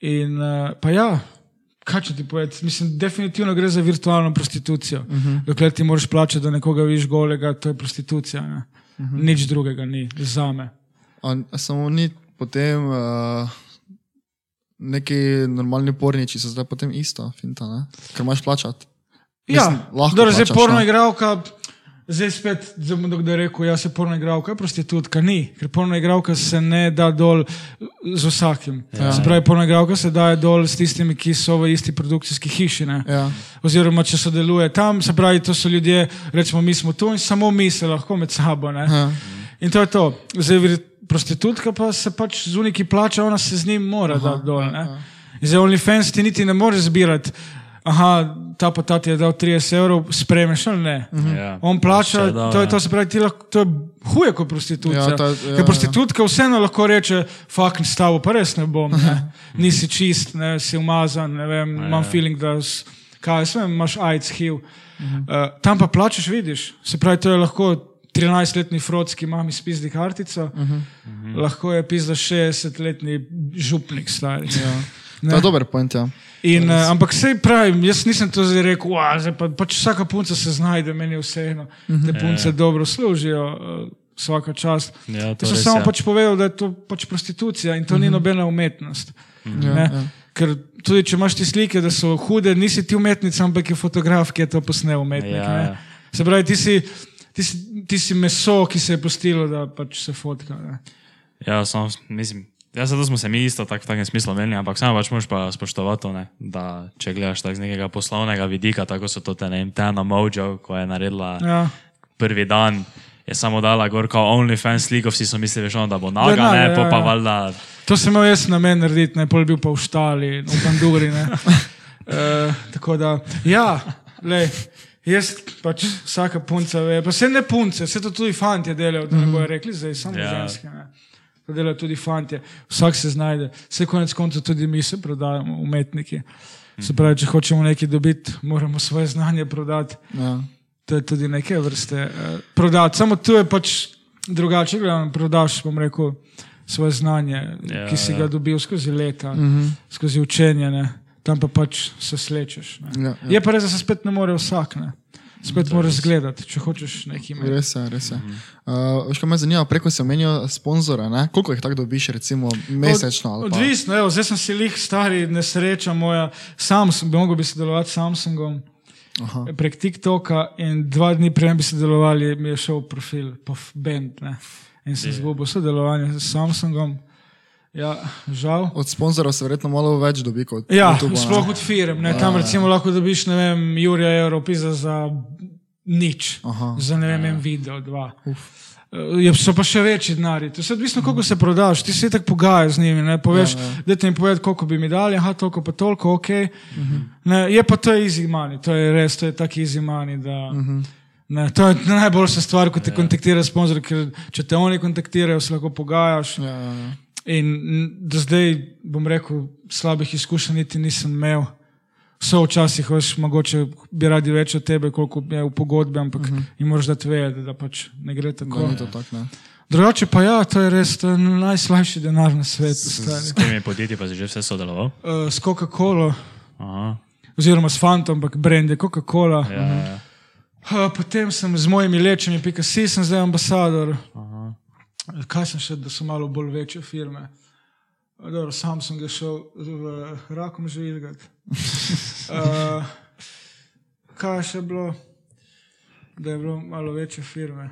In uh, pa ja. Kaj če ti povem? Mislim, definitivno gre za virtualno prostitucijo. Uh -huh. Dokler ti moraš plačati, da nekoga vidiš golega, to je prostitucija. Ne? Uh -huh. Nič drugega ni, za me. On, samo ni potem, uh, neki normalni porniči so zdaj potem isto, finta, ne? ker imaš plačati. Ja, Mislim, lahko zdaj porno no. igralka, zdaj spet, zdaj bom kdo rekel, jaz se porno igralka, je prostitutka, ni, ker porno igralka se ne da dol z vsakim. Ja. Se pravi, porno igralka se daje dol s tistimi, ki so v isti produkcijski hiši. Ne? Ja. Oziroma, če sodeluje tam, se pravi, to so ljudje, rečemo, mi smo tu in samo mi se lahko med sabo. Ne? Ja. In to je to. Zdaj, prostitutka pa se pač z uniki plača, ona se z njim mora dati dol. Ne? In Zdaj, OnlyFans ti niti ne moreš zbirati. Aha, ta pa ta ti je dal 30 evrov, spremeš ali ne. Ja. On plača, dal, to je ja. to, se pravi, ti lahko, to je huje kot prostitucija. Ja, je- ja, Ker prostitutka vseeno lahko reče, fuck, stavo pa res ne bom, ne. nisi čist, ne, si umazan, ne vem, imam feeling, da s- kaj, vem, imaš AIDS, HIV. Uh, tam pa plačeš, vidiš. Se pravi, to je lahko 13-letni frotski mami spizdi kartico, uh -huh. lahko je pizda 60-letni župnik stari. Ja. To je dober point, ja. In, uh, ampak sej pravim, jaz nisem to zdaj rekel, "Ua, zdaj pa, pač vsaka punca se znajde, meni je vseeno. Te punce dobro služijo, uh, vsaka čast. Ja, to sem samo ja. pač povedal, da je to pač prostitucija in to ni nobena umetnost. Ja, Ne? ja. Ker tudi če imaš ti slike, da so hude, nisi ti umetnica, ampak je fotograf, ki je to posnel umetnik. Ja, ne. ja. Se pravi, ti si, ti, si, ti si meso, ki se je postilo, da pač se fotka. Ne. Ja, samo mislim. Ja, zato smo se mi isto tak, v takem smislu menili, ampak samo pač moraš pa spoštovati to, ne, da če gledaš tak z nekega poslovnega vidika, tako so to te, ne vem, Tana Mojo, ko je naredila Ja. prvi dan, je samo dala gor kao OnlyFans sliko, vsi so mislili, ono, da bo naga, naga, ne, ja, po pa ja. valjda, To sem imel jaz na meni narediti, ne pol bil pa v štali, v Banduri. ne. E, tako da, ja, lej, jaz pač vsaka punca ve, pa se ne punce, se to tudi fanti delajo, da ne bojo rekli, zdaj samo Ja. ja. ženske. Ne. To delajo tudi fanti, vsak se znajde, vse konec koncev tudi mi se prodajamo, umetniki. Se pravi, če hočemo nekaj dobiti, moramo svoje znanje prodati. Ja. To je tudi neke vrste uh, prodati. Samo tu je pač drugače, gledam, prodaš, bom rekel, svoje znanje, Ja, ki si ja. ga dobil skozi leta, mm -hmm. skozi učenje, ne. tam pa pač se slečeš. Ne. Ja, ja. Je pa res, da se spet ne more vsak, ne. Spet moraš zgledati, če hočeš nekaj imeti. Res je, res je. Uh, veš, kaj me zanima, preko se menijo sponzora, ne? koliko jih tako dobiš, recimo mesečno? ali pa- Odvisno, evo, zdaj sem si lih stari, nesreča moja, sam sem, bi mogel bi sodelovati s Samsungom. Aha. Prek TikToka in dva dni prej bi sodelovali, mi je šel profil, band. Ne. In sem izgubil sodelovanje s Samsungom. Ja, žal. Od sponzorov se verjetno malo več dobi kot Ja, YouTubea, ne? sploh od firm. Ne. Tam recimo lahko dobiš, ne vem, Jurija Euro, pisa za nič. Aha. Za ne vem, en video, dva. Je, so pa še večji denari. To je odvisno, koliko se prodaš. Ti se tako pogajaš z njimi. Ne? Poveš, ja, ja. da ti jim povedati, koliko bi mi dali, aha, toliko pa toliko, ok. Uh -huh. ne, je pa to easy money, to je res, to je tako easy money. Da, uh -huh. ne, to je najboljša stvar, ko te ja. kontaktira sponzor, ker če te oni kontaktirajo, se lahko pogajaš. Ja, ja, ja. In do zdaj, bom rekel, slabih izkušenj niti nisem imel. So včasih, veš, mogoče bi radi več od tebe, koliko je v pogodbi, ampak uh -huh. jim moraš dati vedeti, da pač ne gre tako. Ni to tako, ne. Drugače pa ja, to je res to je najslajši denar na svetu. s temi podjetji pa si že vse sodeloval. Uh, s Coca-Colo, oziroma s Fantom, ampak brand je Coca-Cola. ja, ja. Uh, potem sem z mojimi lečami, pika si, sem zdaj ambasador. Aha. Kaj sem še, da so malo bolj večje firme. Dobro, sam sem ga šel v rakom žvižgati. Uh, kaj je še bilo, da je bilo malo večje firme?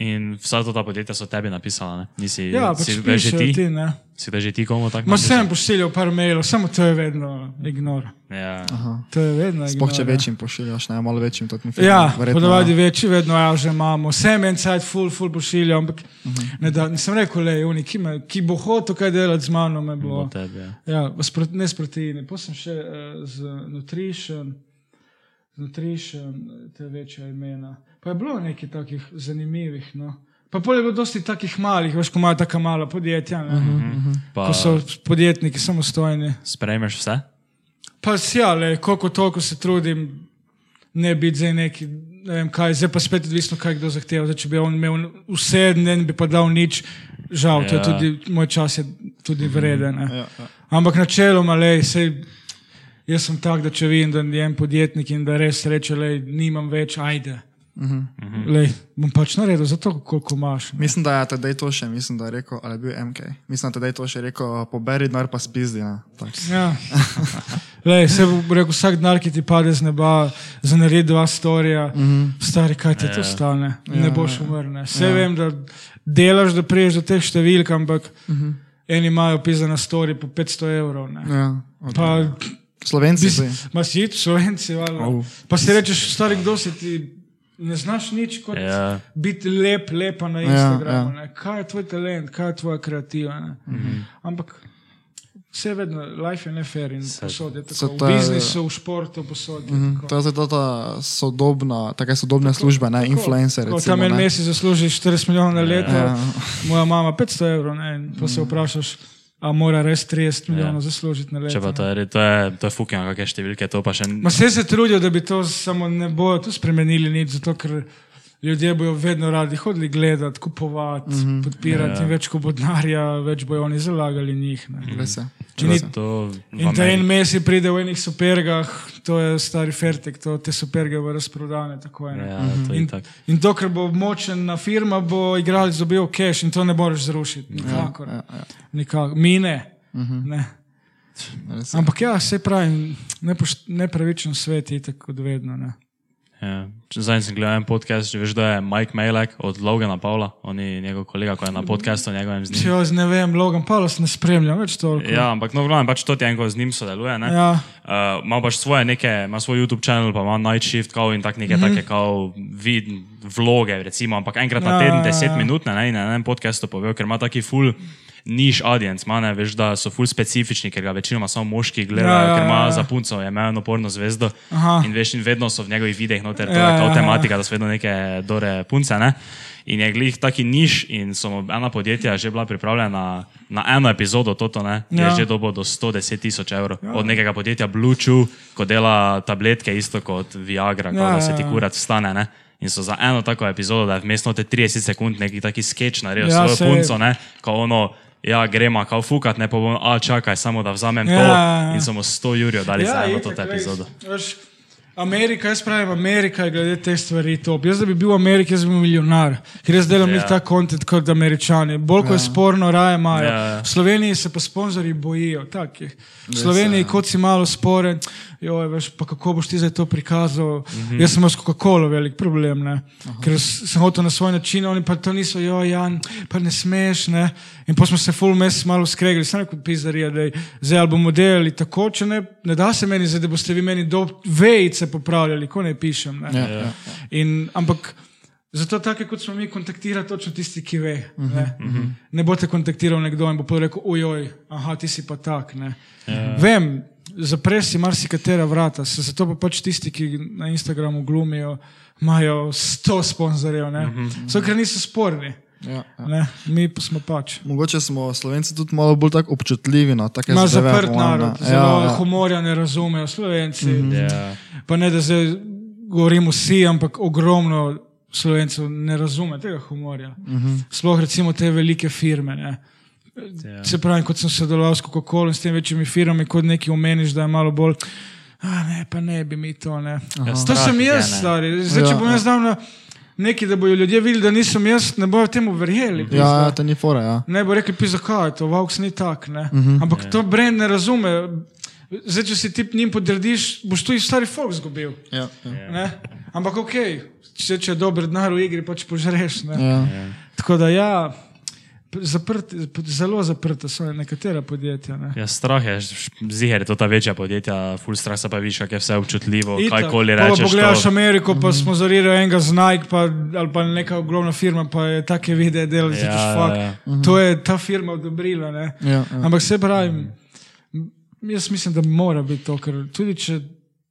In vsa ta podjetja so tebi napisala, ne? Nisi, Ja, pač si že ti? ti, ne. Si da že ti komu tako Ma sem pošiljal par mailov, samo to je vedno ignor. Ja. To je vedno Sploh če ignor, ja. večjim pošiljaš, ne malo večjim. to mi Ja, verjetno- podavadi večji, vedno ja, že imamo. Sem en cajt, full, full pošiljal, ampak Mhm. ne da, nisem rekel, le, oni, ki, me, ki bo hotel kaj delati z mano, me bo. Bo tebi, ja. Ja, sprot, ne s proteini, pa sem še uh, z Nutrition, z Nutrition, te večja imena. Pa je bilo nekaj takih zanimivih. No. Pa pol je bilo dosti takih malih, veš, ko imajo taka mala podjetja, ne, uh -huh. Pa ko so podjetniki samostojni. sprejmeš vse? Pa si ja, le, koliko toliko se trudim, ne biti zdaj neki, ne vem kaj, zdaj pa spet odvisno, kaj kdo zahteva. Zdaj, če bi on imel vse, ne bi pa dal nič, žal, ja. to je Ja. tudi, moj čas je tudi vreden. ne. Ja, ja. Ampak načeloma, lej, sej, jaz sem tak, da če vidim, da je en podjetnik in da res reče, da nimam več, ajde. Lej, bom pač naredil za to, koliko imaš. ne. Mislim, da je tedaj to še, mislim, da je rekel, ali je bil MK. Mislim, da je tedaj to še rekel, poberi denar pa spizdi. Tako. Ja. Lej, se bo rekel, vsak denar, ki ti pade z neba, za narediti dva storija, mm -hmm. stari, kaj ti to stane, ja, ne boš umrl. ne. Vse ja. vem, da delaš, da priješ do teh številk, ampak mm -hmm. eni imajo pisane storije po 500 evrov. ne. Ja, Pa, Slovenci bi so. si- Ma si ti, slovenci, valjda. Au. pa si rečeš, stari, kdo si ti, ne znaš nič kot Ja. biti lep, lepa na Instagramu. ja. Ja, Kaj je tvoj talent, kaj je tvoja kreativa. Mm Mhm. Ampak vse vedno, life je nefer in posod je tako. to V biznisu, v športu, posod je Mhm, tako. To je zdaj ta sodobna, take sodobne službe, ne, influencer. Ko recimo, tam en mesec zaslužiš 40 milijonov na leto, Ja. moja mama 500 evrov, ne, in pa se vprašaš, a mora res 30 milijonov zaslužiti na leto. Če pa ne. to je, to je, to je fukino, kakšne številke, to pa še Ma vse se trudijo, da bi to samo ne bojo tu spremenili nič, zato ker ljudje bojo vedno radi hodili gledati, kupovati, mm -hmm. podpirati Ja. in več ko bo denarja, več bojo oni zalagali njih. Ne. Je. Če ni- to In da en mesec pride v enih supergah, to je stari fertik, to, te superge bo razprodane. Tako ne. Ja, to je In, tako. in dokler bo močna firma, bo igralec dobil cash in to ne moreš zrušiti. Nikakor. Ja, ja, Nikakor. Mi ne. ne. res je. Ampak ja, se pravi, nepravičen svet je tako vedno. Ne. Ja. Zdaj sem gledal en podcast, če veš, da je Mike Malek od Logana Pavla, on je njegov kolega, ko je na podkastu njegovem z Če njim. jaz ne vem, Logan Paulus ne spremljam več toliko. Ja, ampak no, glavno pač to ti enko z njim sodeluje. Ne? Ja. Uh, ima pač svoje neke, ima svoj YouTube kanal, pa ima Night Shift kao in tak neke mm -hmm. take kao vid, vloge, recimo, ampak enkrat na Ja, teden, ja, deset ja. minut, ne, in na enem podkastu povedal, ker ima taki full niš audience, ima ne, veš, da so full specifični, ker ga večinoma samo moški gledajo, Ja, ja, ker ima ja, ja. za punco, je imel eno porno zvezdo Aha. in veš, in vedno so v njegovih videih noter, to Ja, je kao ja, ja. tematika, da so vedno neke dore punce, ne. In je glih taki niš in so ena podjetja že bila pripravljena na eno epizodo, toto ne, ja. Ja. je že dobo do 110 tisoč evrov. Ja. Od nekega podjetja Bluetooth, ko dela tabletke isto kot Viagra, ja, Ja, da se ja, ti ja. kurat vstane. Ne? In so za eno tako epizodo, da je vmes note 30 sekund neki taki sketch naredil ja, Ja, svojo sej. punco, ne, ko ono. Ja, gremo, kao fukat, ne pa bom, a čakaj, samo da vzamem ja, Ja, to. ja. In so mu 100 jurjev dali ja, za eno to epizodo. veš, Amerika, jaz pravim, Amerika je glede te stvari top. Jaz, da bi bil v Ameriki, jaz bi bil milijonar, ker jaz delam Ja. ja. ta kontent kot američani. Bolj ko je sporno, raje imajo. Ja, ja. V Sloveniji se pa sponzorji bojijo. Tak je. V Sloveniji, kot si malo sporen, joj, veš, pa kako boš ti zdaj to prikazal. Mm -hmm. Jaz sem imel s Coca-Colo velik problem, ne? ker sem hotel na svoj način, oni pa to niso, jo, Jan, pa ne smeš. Ne? In pa smo se full mes malo skregli, sem rekel, pizdarija, da je zdaj ali bomo delali tako, če ne, ne da se meni, zdaj, da boste vi meni do vejice popravljali, ko ne pišem. Ne? Ja, ja. In, ampak zato take, kot smo mi, kontaktira točno tisti, ki ve. Ne, uh -huh. ne boste kontaktiral nekdo in bo rekel, ujoj, aha, ti si pa tak. Ne. Vem, zapre si marsikatera vrata, se zato pa pač tisti, ki na Instagramu glumijo, imajo sto sponzorjev, uh -huh. so ker niso sporni. Ja, ja. Ne, mi pa smo pač. Mogoče smo Slovenci tudi malo bolj tako občutljivi na take Ima zadeve. zaprt narod, zelo Ja, ja, ja. humorja ne razumejo, slovenci. Mm -hmm. Ja. Pa ne da zdaj govorim vsi, ampak ogromno slovencev ne razume tega humorja. Uh -huh. Sploh recimo te velike firme. Ne. Ja. Se pravi, kot sem sodeloval s Coca-Colom in s temi večjimi firmami, kot neki omeniš, da je malo bolj. A ne, pa ne bi mi to. Ne. Ja, To strah sem je, jaz, ne. stari. Zdaj, če Ja, bom jaz dal na neki, da bodo ljudje videli, da nisem jaz, ne bojo temu verjeli. Ja, pizda. ja, to ni fora. Ja. Ne bo rekli, pisa, kaj je to, Vauks ni tak. Uh Mhm. -huh. Ampak to brend ne razume. Zdaj, če si ti njim podrediš, boš tu stari folk zgubil. Ja, ja. Ne? Ampak ok, če, če je dober denar v igri, pač požreš. Ne? Ja. Tako da ja, zaprti, zelo zaprta so nekatera podjetja. Ne? Ja, strah je, ziger je to ta večja podjetja, full strah se pa vidiš, kako je vse občutljivo, kajkoli rečeš. Pogledaš To, Ameriko, pa smo zarili enega z Nike, pa, ali pa neka ogromna firma, pa je take videe delala, Ja, ja, ja, ja. to je ta firma odobrila. Ne? Ja, ja. Ampak se pravi, jaz mislim, da mora biti to, ker tudi če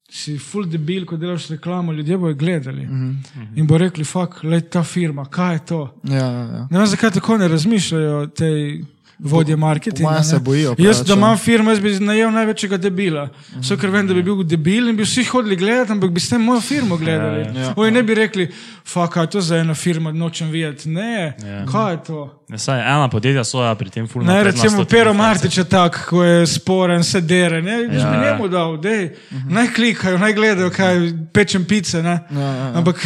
si full debil, ko delaš reklamo, ljudje bojo gledali mm -hmm. in bo rekli, fuck, le ta firma, kaj je to. Ja, ja, ja. Ne vem, zakaj tako ne razmišljajo te vodje marketinga. mojem se bojijo Jaz, preveč, da ja. imam firmo, jaz bi najel največjega debila. Vse, ker vem, da bi bil debil in bi vsi hodili gledati, ampak bi s tem mojo firmo gledali. Ja, ja. Oji ne bi rekli, fuck, kaj je to za ena firma, nočem videti. Ne, Ja. kaj je to? Ne, saj ena podjetja so ja pri tem full Ne, recimo Pero. Martič je tak, ko je sporen, se dere. Ne, jaz Ja, bi ja. njemu dal, dej, naj klikajo, naj gledajo, kaj pečem pice. Ne. Ja, ja, ja. Ampak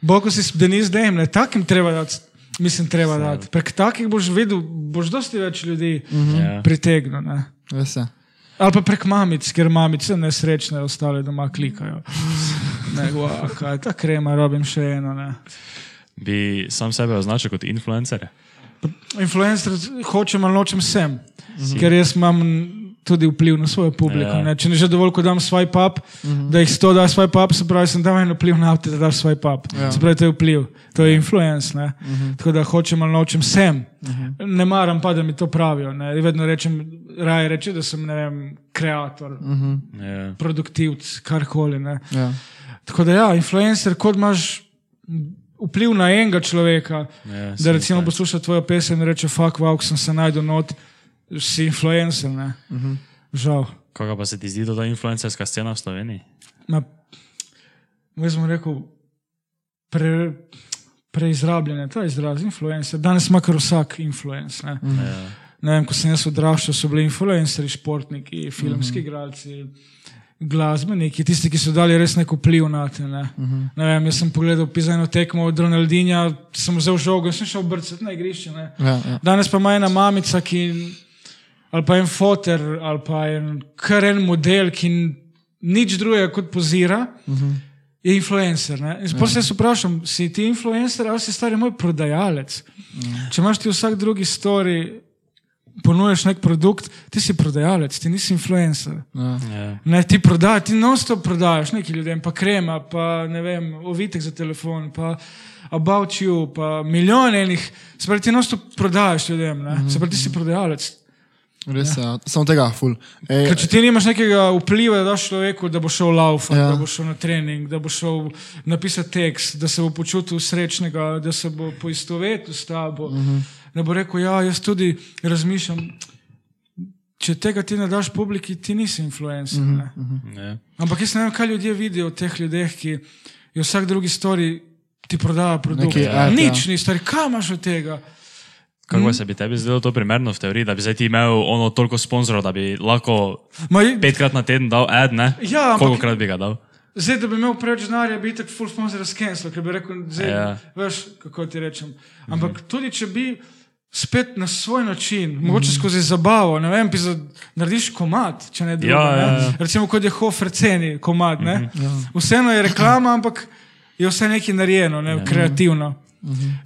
Bog si Denis Dejm, ne takim treba dati. Mislim, treba dati. Prek takih boš videl, boš dosti več ljudi Ja. pritegnil. Ne? Res je. Ali pa prek mamic, ker mamice nesrečne ostale doma klikajo. Ne, wow, kaj ta krema, robim še eno. Ne. Bi sam sebe označil kot influencer? Influencer hočem ali nočem sem, ker jaz imam tudi vpliv na svojo publiko. Ja. Ne. Če ne že dovolj, ko dam svoj pap, da jih sto da svoj pap, se pravi, sem dal en vpliv na avto, da daš svoj pap. Ja. Se pravi, to je vpliv, to je influence. Ne. Tako da hočem ali nočem sem. Ne maram pa, da mi to pravijo. Ne. Vedno rečem, raje reči, da sem ne vem, kreator, Ja. produktivc, karkoli. ne. Ja. Tako da ja, influencer, kot imaš vpliv na enega človeka, Ja, da recimo posluša tvojo pesem in reče: Fuck, wow, sem se najdel not, si influencer. Ne? Mhm. Žal. Kako pa se ti zdi to ta influencerska scena v Sloveniji? Ma, jaz bom rekel, pre, preizrabljene, to je izraz, influencer. Danes ima kar vsak influencer. Ne? Mhm. Ja. Ne vem, ko sem jaz odraščal, so bili influencerji, športniki, filmski Mhm. igralci. Glasbeniki, tisti, ki so dali res nek vpliv na te. Ne? Uh -huh. ne vem, jaz sem pogledal pizajno tekmo od Ronaldinja, sem vzel žogo in sem šel brcati na igrišče. Ne? Ja, ja. Danes pa ima ena mamica, ki, ali pa en foter, ali pa en, kar en model, ki nič drugega kot pozira, uh -huh. je influencer. Ne? In ja. se vprašam, si ti influencer ali si stari moj prodajalec? Ja. Če imaš ti vsak drugi story, ponujaš nek produkt, ti si prodajalec, ti nisi influencer. Ja. Ja. Ne, ti prodajaš, ti non-stop prodajaš neki ljudem, pa krema, pa ne vem, ovitek za telefon, pa about you, pa milijon enih. Se pravi, ti non-stop prodajaš ljudem, ne? se pravi, ti si prodajalec. Res je, ja. samo tega, ful. Ej, Ker če ti nimaš nekega vpliva, da daš človeku, da bo šel laufati, Ja. ja. da bo šel na trening, da bo šel napisati tekst, da se bo počutil srečnega, da se bo poistovetil s tabo, uh -huh. da bo rekel, ja, jaz tudi razmišljam. Če tega ti ne daš publiki, ti nisi influencer. Uh -huh. Ja. Ampak jaz ne vem, kaj ljudje vidijo v teh ljudeh, ki je vsak drugi stori, ti prodaja produkt. Neki ad, Nič ja. ni stari, kam imaš od tega? Kako se bi tebi zdelo to primerno v teoriji, da bi zdaj ti imel ono toliko sponzorov, da bi lahko Ma, petkrat na teden dal ad, ne? Ja, ampak- Koliko krat bi ga dal? Zdaj, da bi imel preveč denarja, bi tako full sponsor skensil, ker bi rekel, zdaj, Ja. ja. veš, kako ti rečem. Ampak mm -hmm. tudi, če bi spet na svoj način, mm -hmm. mogoče skozi zabavo, ne vem, za, narediš komat, če ne drugo. Ja, ja, ne? ja. Recimo, kot je Hofer ceni komat, mm -hmm. vseeno je reklama, ampak je vse nekaj narejeno, ne? ja. kreativno.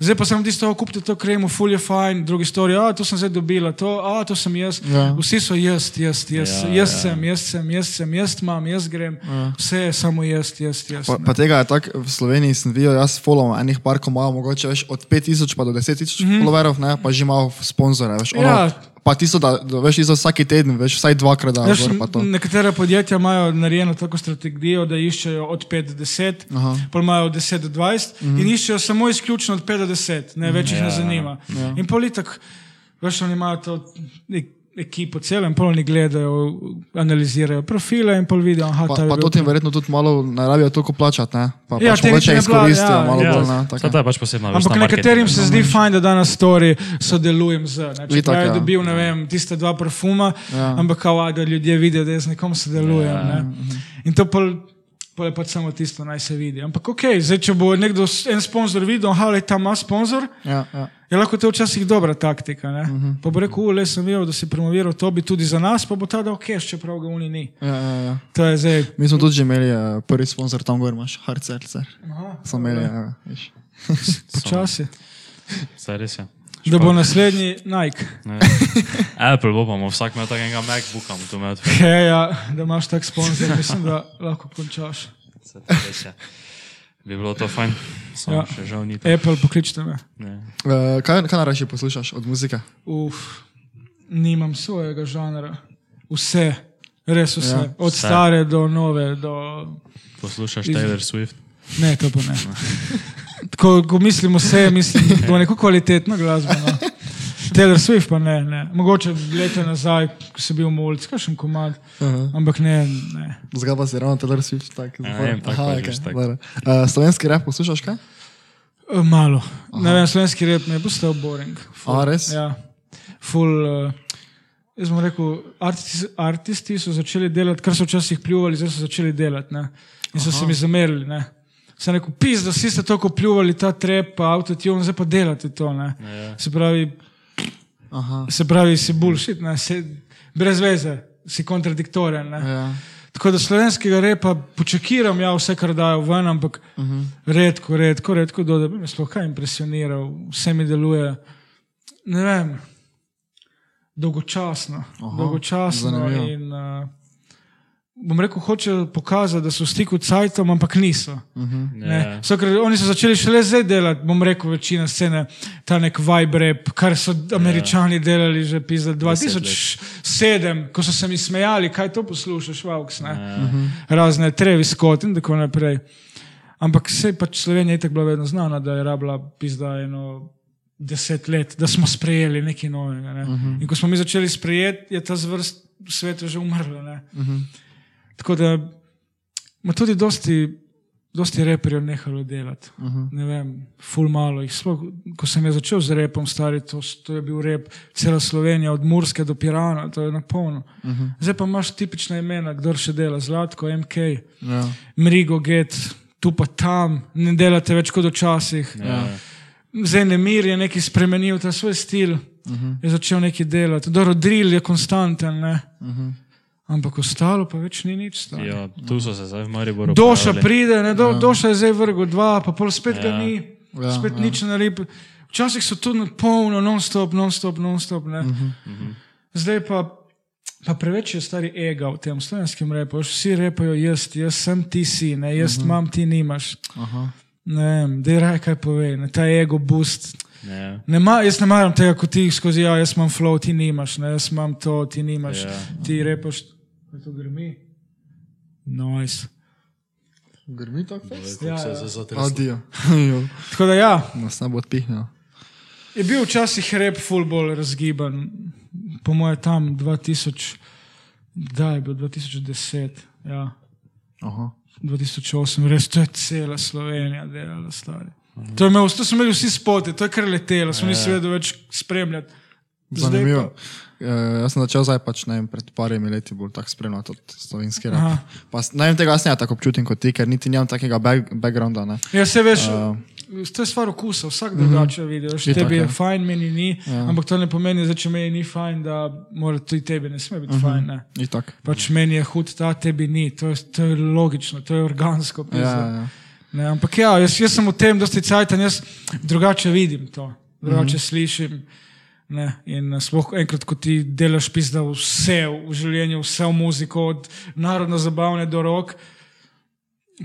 Zdaj pa sem tisto, kupite to kremo, full je fajn, drugi stori, a to sem zdaj dobila, to, a to sem jaz. Ja. Vsi so jaz, jaz, jaz, Ja, ja, jaz ja. sem, jaz sem, jaz sem, jaz imam, jaz grem. Ja. Vse je samo jaz, jaz, jaz. Pa, ne. pa tega je tako v Sloveniji, sem videl, jaz followam enih par, ko imajo mogoče več od 5000 pa do 10.000 mm -hmm. followerov, ne, pa že imajo sponzore. Veš, ono, Ja. Pa tisto, da, da veš, izo vsak teden, veš, vsaj dvakrat da. Veš, gor, to. nekatera podjetja imajo narejeno tako strategijo, da iščejo od 5 do 10, Aha. pa imajo od 10 do 20 mm Mhm. -hmm. in iščejo samo izključno od 5 do 10, ne več jih Ja, ne zanima. ja. In politik, veš, oni imajo to ek- ekipo celem, pol oni gledajo, analizirajo profile in pol vidijo, aha, Pa, ta je pa to tim verjetno tudi malo ne rabijo toliko plačati, ne? Pa Ja, pač mogoče izkoristijo ja, malo ja. bolj, ne? Ja, Tako. to je pač posebna vrsta Ampak nekaterim se zdi fajn, da danes story sodelujem z. Ne? Če Itak, ja. dobil, ne vem, tiste dva parfuma, Ja. ja. ampak kao, da ljudje vidijo, da jaz z nekom sodelujem. Ja. Ja. Ne? In to pol, pol je pač samo tisto, naj se vidi. Ampak ok, zdaj, če bo nekdo, en sponzor videl, aha, le tam ima sponzor, Ja, ja. je lahko to včasih dobra taktika. Ne? Uh Mhm. -huh. Pa bo rekel, le sem videl, da si promoviral to bi tudi za nas, pa bo ta dal cash, čeprav ga oni ni. Ja, ja, ja. To je zdaj. Mi smo tudi že imeli uh, prvi sponsor tam gor, imaš Harcercer. Aha, Smo imeli, ja, veš. počasi. Saj res je. Da bo naslednji Nike. Ne. Apple bo pa bomo vsak imel takega MacBooka, to imel. Hej, ja, da imaš tak sponzor, mislim, da lahko končaš. To je. Bi bilo to fajn, samo ja. Ja. še žal ni to. Apple, pokličite me. Ne. Uh, kaj kaj najraje poslušaš od muzike? Uf, nimam svojega žanra. Vse, res vse. Ja. Ja, Od Vse. stare do nove. Do... Poslušaš Taylor Swift? Ne, to pa ne. Tako, ko mislim vse, mislim, da bo neko kvalitetno glasbo. No. Taylor Swift pa ne, ne. Mogoče leta nazaj, ko sem bil v ulici, kakšen komad, Aha. ampak ne. ne. Zgaj pa si ravno Taylor Swift. Tak, Ja, ne vem, tako pač veš, tako. Uh, slovenski rap poslušaš kaj? E, Malo. Aha. Ne vem, slovenski rep mi je postal boring. A, res? Ja. Ful, uh, jaz bom rekel, artisti, artisti so začeli delati, kar so včasih pljuvali, zdaj so začeli delati. Ne? In so Aha. se mi zamerili. Ne? Sem rekel, pis, da vsi ste tako pljuvali ta trep, pa avtotune, zdaj pa delate to. Ne? Ja. Se pravi, Aha. se pravi, si bullshit, ne? Se, brez veze, si kontradiktoren. Ne? Ja. Tako da slovenskega repa počakiram, ja, vse, kar dajo ven, ampak uh -huh. redko, redko, redko, do, da bi me sploh kaj impresioniral, vse mi deluje, ne vem, dolgočasno. Aha, dolgočasno zanimivo. in, uh, bom rekel, hoče pokazati, da so v stiku s cajtom, ampak niso. Uh -huh. Ja. So, oni so začeli šele zdaj delati, bom rekel, večina scene, ta nek vibe rap, kar so američani delali že pizda 2007, ko so se mi smejali, kaj to poslušaš, Vauks, ne? razne Trevi Scott in tako naprej. Ampak se pač Slovenija je tako bila vedno znana, da je rabila pizda eno deset let, da smo sprejeli nekaj novega. Ne? Uh -huh. In ko smo mi začeli sprejeti, je ta zvrst v svetu že umrla. ne. Tako da ima tudi dosti, dosti reperjev nehalo delati. Uh -huh. Ne vem, ful malo jih. Sploh, ko sem jaz začel z repom, stari, to, to je bil rep, cela Slovenija, od Murske do Pirana, to je na polno. Uh -huh. Zdaj pa imaš tipična imena, kdo še dela, Zlatko, MK, Ja. Mrigo, Get, tu pa tam, ne delate več kot včasih. Ja. Zdaj Nemir je nekaj spremenil, ta svoj stil, uh -huh. je začel nekaj delati. Dobro, drill je konstanten, ne. Uh -huh. Ampak ostalo pa več ni nič. Ja, tu so se zdaj v Mariboru. Doša pojavili. pride, ne, do, ja. Doša je zdaj vrgel dva, pa pol spet ja. ga ni, Ja, spet ja. nič ne naredi. Včasih so tu polno, non-stop, non-stop, non-stop. Uh -huh. Zdaj pa, pa preveč je stari ega v tem slovenskem repu. Vsi repajo jaz, jaz sem ti si, ne, jaz uh -huh. imam, ti nimaš. Aha. Ne vem, da je raj kaj pove, ne, ta ego boost. Ja. Ne ma, jaz ne maram tega, ko ti skozi, ja, jaz imam flow, ti nimaš, ne, jaz imam to, ti nimaš. Ja. Ti repaš, to grmi. Nice. Grmi tako fest. Ja, Se ja. je zatreslo. Adijo. Jo, Tako da ja, Nas ne bo odpihnil. Je bil včasih rep fulbol razgiban, po mojem tam 2000, da je bil 2010, ja, Aha. 2008, res to je cela Slovenija delala stari. To, imel, to so imeli vsi spoti, to je kar letelo, smo nismo vedeli več spremljati. Zanimivo. pa- Uh, jaz sem začel zdaj pač, vem, pred parimi leti bolj tako spremljati slovenski Aha. rap. Pa, s- ne vem, tega jaz ne tako občutim kot ti, ker niti nimam takega back, backgrounda. Ne. Ja, se veš, Uh, to je stvar okusa, vsak drugače vidi. Veš, Itak, tebi je ja. fajn, meni ni, ja. ampak to ne pomeni, da če meni ni fajn, da mora tudi tebi ne sme biti uh -huh. fajn. Ne. Itak. Pač meni je hud, ta tebi ni, to je, to je logično, to je organsko. Ja, pizda. ja. Ne, ampak ja, jaz, jaz sem v tem dosti cajtan, jaz drugače vidim to, drugače mm -hmm. slišim. Ne, in eh, sploh enkrat, ko ti delaš pizda vse v življenju, vse v muziko, od narodno zabavne do rok,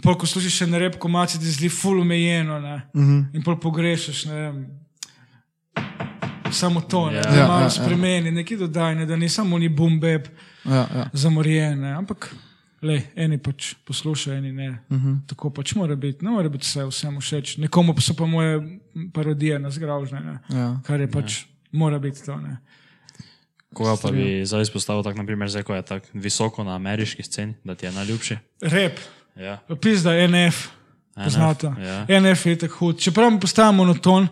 pol ko slušiš še ne rep, ko maci ti zdi ful omejeno ne, mm -hmm. in pol pogrešaš, ne vem, samo to, ne, Ja. da Ja, malo ja, ja. spremeni, neki dodajne, da ni samo ni bum beb Ja, ja. zamorjene, ampak le, eni pač poslušajo, eni ne. Uh Mhm. -huh. Tako pač mora biti, ne more biti vse vsem všeč. Nekomu pa so pa moje parodije na zgražne, ne. Ja. kar je pač, mora biti to. Ne. Koga pa bi zdaj izpostavil, tako naprimer, zdaj, ko je tako visoko na ameriški sceni, da ti je najljubši? Rep, Ja. pizda, NF, poznate. ja. NF je tako hud. Čeprav mi postaja monoton.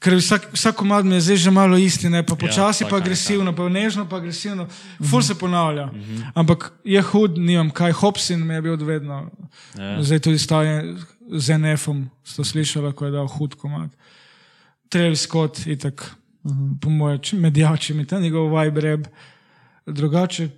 Ker vsak, vsak komad mi je zdaj že malo isti, ne? pa počasi, tako pa je, agresivno, pa nežno, pa agresivno. Ful se ponavlja. Uh -huh. Ampak je hud, nimam kaj. Hopsin mi je bil vedno. Ja. Zdaj tudi staje z NF-om, ste slišali, ko je dal hud komad. Travis Scott, itak, uh -huh. po mojem, medijači mi ta njegov vibe rap. Drugače,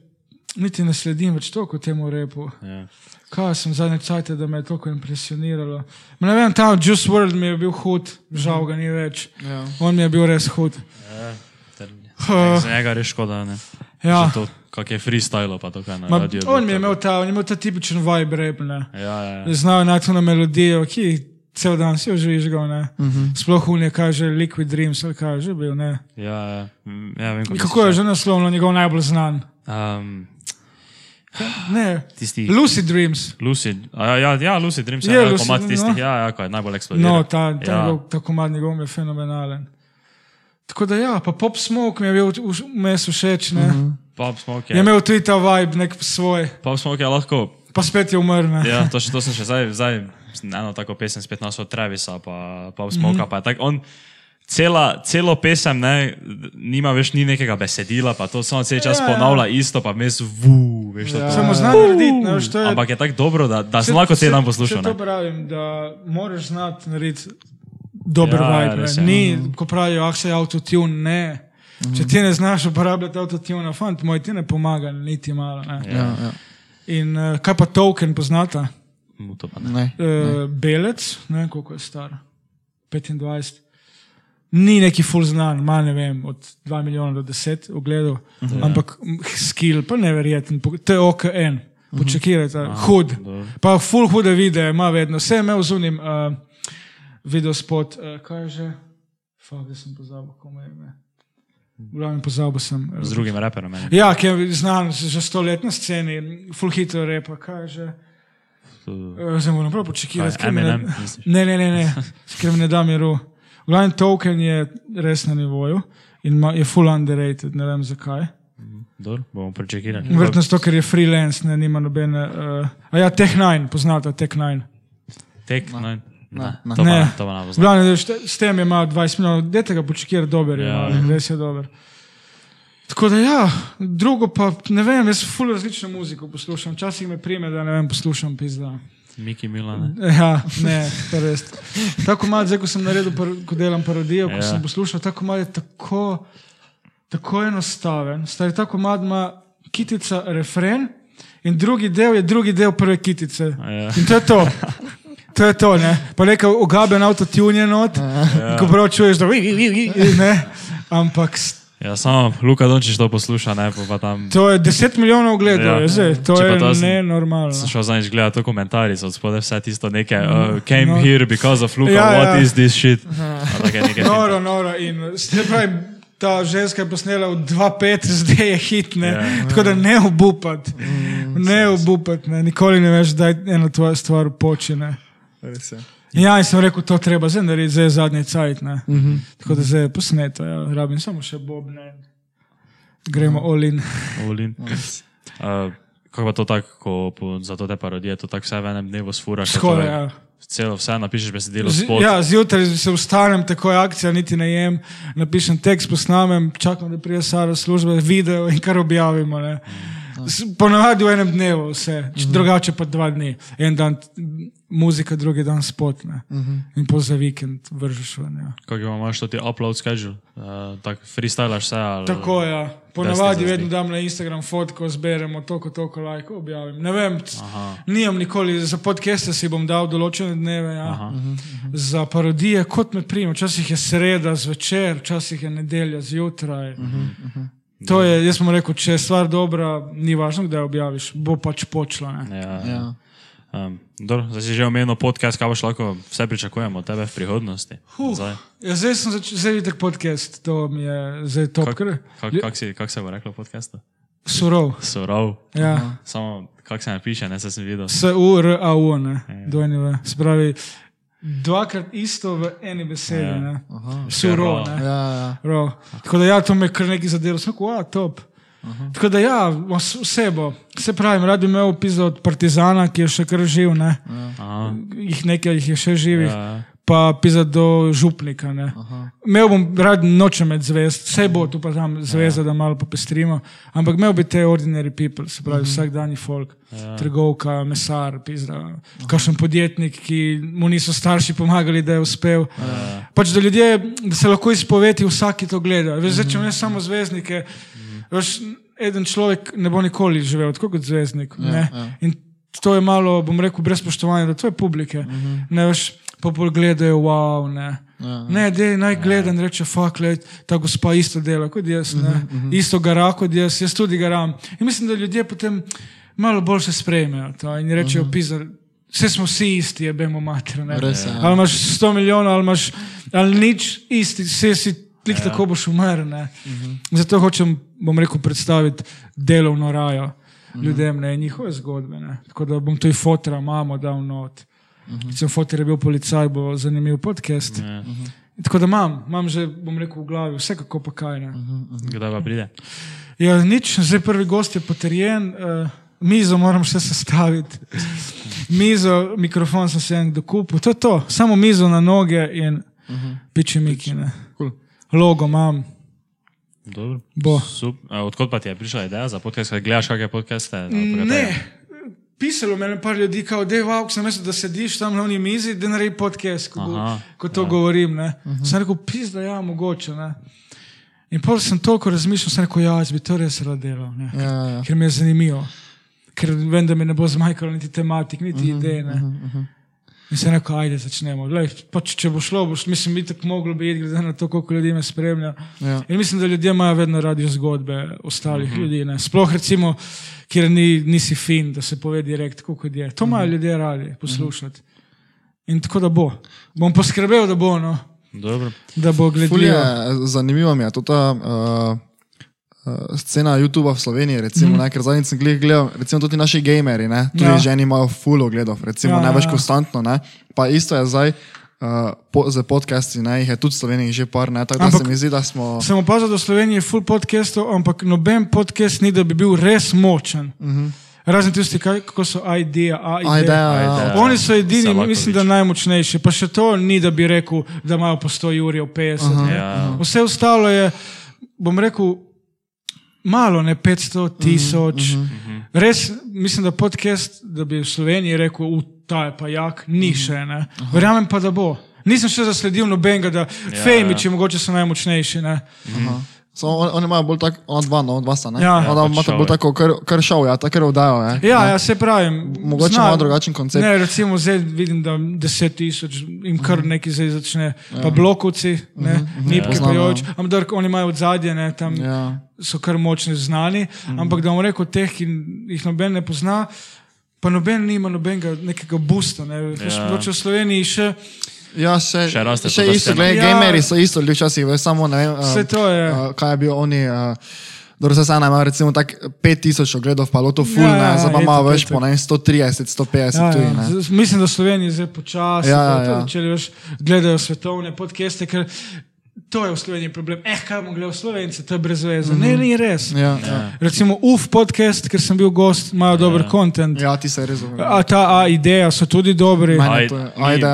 niti ne sledim več toliko temu repu. Ja. Kaj sem zadnje čase, da me je toliko impresioniralo. Ma ne vem, ta Juice World mi je bil hud, žal ga ni več. Ja. On mi je bil res hud. Ja. Ter, Uh, za njega res škoda, ne. ja. To, kak je freestyle, pa to kaj na radiju. on mi je imel ta, on je imel ta tipičen vibe rap, ne. Ja, ja. Znajo najti na melodijo, ki cel dan si jo žvižgal, ne. Uh Mhm. -huh. Sploh unije kaže Liquid Dreams, ali kaj že bil, ne. Ja, ja. Mm, ja vem, Kako je že naslovno njegov najbolj znan? Um, Ne, tisti Lucid Dreams. Lucid, ja, ja, ja, Lucid Dreams, Je ja, Lucid, komad tistih, no. ja, ja, ko je najbolj eksplodiral. No, ta, ta, ja. njegov, ta komad njegov je fenomenalen. Tako da ja, pa Pop Smoke mi je bil vmes všeč, ne. Uh -huh. Pop Smoke Je je, imel tudi ta vibe, nek svoj, Pop Smoke je lahko, pa spet je umrl. ne. ja, to, še- to sem še zdaj, zdaj eno tako pesem spet našel od Travisa, pa Pop Smoke, mm -hmm. pa je tak, on cela, celo pesem, ne, nima več ni nekega besedila, pa to samo cel čas Ja, ja, ja. ponavlja isto, pa mes vu, veš, ja. Ja. Samo znam narediti, ne, veš, to je. Ampak je tako dobro, da, da sem lahko teden saj poslušal. To pravim, da moraš znati narediti dober Ja, ja, vibe. res ne. je. Ni, ko pravijo, ah, se je autotune, ne. Če ti ne znaš uporabljati autotune, fant moj ti ne pomaga, niti malo. Ne. Ja, ja. In uh, kaj pa token poznata? Mu to pa ne. Ne. Uh, belec, ne koliko je star, 25. Ni neki full znan, ima ne vem, od 2 milijona do 10 ogledov, uh -huh. ampak m, skill pa neverjeten, to je OKN, počakajte, uh -huh. hud. dobro. Pa full hude videe ima vedno, vse je imel zunim uh, video spot, uh, kaj je že, fakt, da sem pozabil, komu je ime. V glavnem pozabil sem. Z drugim raperom. Ja, ki je znan že sto let na sceni, full hitro repa, kaj že. Eh, Zdaj moram prav počakati, Kaj, ker ne, ne, ne, ne, ne, ker mi ne da miru. V glavnem token je res na nivoju in ma, je full underrated, ne vem zakaj. Dobro, bomo pričakali. Verjetno zato, ker je freelance, ne nima nobene. Uh, a ja, Tech 9, poznate Tech 9. Tek, no, ne, ne. to Ne. pa, to pa ne te- s tem ima 20 minut, dajte ga počakati, dober je, Ja. ja. res je dober. Tako da ja, drugo pa ne vem, jaz full različno muziko poslušam, včasih me prime, da ne vem, poslušam pizda. Miki Milan. Ja, ne, to je res. Tako malo, zdaj ko sem naredil, ko delam parodijo, ko Ja. sem poslušal, tako malo je tako, tako enostaven. Stari tako malo ima kitica, refren in drugi del je drugi del prve kitice. Ja. In to je to. To je to, ne. Pa nekaj ogaben autotune je not, ja. ko prav čuješ, da vi, vi, vi, ne. Ampak Ja, samo Luka Dončić to posluša, ne pa, tam. to je 10 milijonov ogledov, Ja. ja. zdaj, to Če je to nenormalno. Sem šel zadnjič gledati to komentarje, so spodaj vse tisto neke, uh, came no. here because of Luka, Ja, what ja. is this shit? Take neke Noro, noro. In se pravi, ta ženska je posnela v 2-5, zdaj je hit. Ne? Ja. Tako da ne obupati. Ne obupati, ne? nikoli ne veš, da ena tvoja stvar počne. Res je. Ja, in sem rekel, to treba zdaj narediti, zdaj je zadnji cajt. Ne? Tako da zdaj posneto, ja. rabim samo še Bob. Ne? Gremo olin. Olin. Uh, kako pa to tako, ko po, za to te parodije, to tako vse v enem dnevu sfuraš? Skoraj, je ja. Celo vse napišeš besedilo Z, ja, zjutraj se vstanem, tako je akcija, niti ne jem, napišem tekst, posnamem, čakam, da pride Sara služba, video in kar objavimo. ne. S- Ponavadi v enem dnevu vse, če drugače pa dva dni. En dan muzika, drugi dan spot. Ne. In pol za vikend vržeš ven. Ja. Kako imaš to ti upload schedule? Uh, tako freestylaš vse? Ali... Tako je. Ja. Ponavadi vedno dam na Instagram fotko, zberemo toliko, toliko lajkov, objavim. Ne vem, Aha. nimam nikoli, za podcaste si bom dal določene dneve. Ja. Za parodije, kot me prima, včasih je sreda zvečer, včasih je nedelja zjutraj. To je, jaz sem rekel, če je stvar dobra, ni važno, kdaj objaviš, bo pač počla. Ne? Ja, ja. Ja. Um, dobro, zdaj si že omenil podcast, kaj boš lahko vse pričakujemo od tebe v prihodnosti. Huh. Zdaj, Ja, zdaj sem začel, zdaj vidiš podcast, to mi je zdaj top. Kak- Kak, kak, kak, si, kak se bo reklo podcastu? surov. Surov. Ja. Samo kak se ne piše, ne se sem videl. S-U-R-A-U, ne, Ja. dvojni V. Se pravi, dvakrat isto v eni besedi, Ja. ne. Aha. Surov, Raw. ne. Ja, ja. Raw. Tako da ja, to me kar nekaj zadelo, sem rekel, a top. Tako da ja, vs- vse bo. Se pravi, rad bi imel epizod Partizana, ki je še kar živ, ne. Aha. Jih nekaj jih je še živih. Ja. Pa epizod do župnika. Ne. Imel bom rad noče med zvezd, vse bo tu pa tam zvezda, da malo popestrimo, ampak imel bi te ordinary people, se pravi vsakdanji folk, trgovka, mesar, pizda, kakšen podjetnik, ki mu niso starši pomagali, da je uspel. Pač da ljudje, da se lahko izpoveti, vsak to gleda. Veš, zdaj, če imaš samo zvezdnike, veš, eden človek ne bo nikoli živel tako kot zvezdnik. ne. ja. In to je malo, bom rekel, brez spoštovanja do tvoje publike. Ne veš, pa bolj gledajo, wow, ne. Ja. Ne, dej, naj gleda in reče, fuck, let, ta gospa isto dela kot jaz, ne. isto gara kot jaz, jaz tudi garam. In mislim, da ljudje potem malo bolj se sprejmejo to in rečejo, pizar, vse smo vsi isti, je bemo mater. Res ja. Ali imaš 100 milijonov, ali imaš ali nič, isti, vse si. Lik ja. tako boš umrl. Uh -huh. Zato hočem, bom rekel, predstaviti delovno rajo uh -huh. ljudem ne, njihove zgodbe. Ne. Tako da bom tudi fotra, mamo dal not. Uh -huh. Sem fotor je bil policaj, bo zanimiv podcast. Uh Ja. -huh. Tako da imam, imam že, bom rekel, v glavi, vse kako pa kaj. Ne. Uh -huh. Kdaj pa pride? Ja, nič, zdaj prvi gost je potrjen, uh, mizo moram še sestaviti. Mizo, mikrofon sem se en dokupil, to je to, samo mizo na noge in uh -huh. piči miki. ne. Cool. Logo imam, odkot pa ti je prišla ideja za podcast? Gledaš kakšne podcaste? pa kaj Ne, je? Pisalo me je par ljudi, kao, da je vauk, sem mislil, da sediš tam na uni mizi, da naredi podcast, ko, Aha, ko to ja. govorim. Ne. Uh -huh. Sem rekel, pis, da ja, mogoče. Ne. In pol sem toliko razmišljal, sem rekel, ja, jaz bi to res rad delal, ne. Ja, ja. ker mi je zanimivo. Ker vem, da mi ne bo zmanjkalo niti tematik, niti uh -huh, idej. Ne. Uh -huh. In se rekel, ajde, začnemo. Lej, pač, če bo šlo, boš, mislim, bi tako moglo biti, glede na to, koliko ljudi me spremlja. Ja. In mislim, da ljudje imajo vedno radi zgodbe ostalih uh -huh. ljudi. Ne. Sploh recimo, kjer ni, nisi fin, da se pove direkt, kot je. To imajo uh -huh. ljudje radi poslušati. In tako da bo. Bom poskrbel, da bo, no. Dobro. da bo gledal. zanimivo mi je to ta uh, uh, scena YouTuba v Sloveniji, recimo, mm. ne, ker zadnjič sem gledal, recimo tudi naši gameri, ne, tudi Ja. ženi imajo full ogledov, recimo Ja, ja, ja, največ ja. konstantno, ne. pa isto je zdaj uh, po, za podcasti, ne, jih je tudi v Sloveniji že par, ne, tako da Ampak- se mi zdi, da smo... Sem opazil, da v Sloveniji je full podcastov, ampak noben podcast ni, da bi bil res močen. Uh -huh. Razen tisti, kaj, kako so Ajde, ideja. ja, ja. Oni so edini, Selakovič. mislim, da najmočnejši. Pa še to ni, da bi rekel, da imajo po 100 jurjev 50. ne. Ja. Vse ostalo je, bom rekel, malo, ne 500, tisoč. Res mislim, da podcast, da bi v Sloveniji rekel, "U, ta je pa jak, ni še. Ne. Verjamem pa, da bo. Nisem še zasledil nobenega, da ja, fejmiči mogoče so najmočnejši. Ne. Samo oni, oni imajo bolj tako, ona dva, no, dva sta, ne? Ja. Ona Ja, pač imata šov bolj tako, kar, kar šov, ja, tako oddajo, ne? Ja, ja, se pravi. Mogoče malo drugačen koncept. Ne, recimo zdaj vidim, da 10 tisoč jim kar neki zdaj začne, pa blokovci, ne, nipke Poznamo. pojoč, ampak oni imajo od zadje, ne, tam Ja. so kar močni znani, ampak da bom rekel teh, ki jih noben ne pozna, pa noben nima nobenega nekega busta. Ne. Ja. Ja. v Sloveniji še, Ja, še, Še raste še isto, gledaj, Ja. ja. gameri so isto, ljudi včasih, samo ne vem, Vse uh, to je. uh, kaj je bil oni, uh, dobro se sana ima recimo tak 5000 ogledov, pa lo to full, Ja, ja, ja, zdaj pa ima več po ne, 130, 150 ja, tudi, ja, ne. z- mislim, da v Sloveniji zdaj počasi, Ja, ja, ja. če veš, gledajo svetovne podcaste, ker to je v Sloveniji problem. Eh, kaj bomo gledali Slovence, to je brez veze. Mm -hmm. Ne, ni res. Ja, ja. Recimo UF podcast, ker sem bil gost, imajo dober kontent. ja, ti se res zavedam. A ta A ideja so tudi dobri. Maj- Ajde, to je-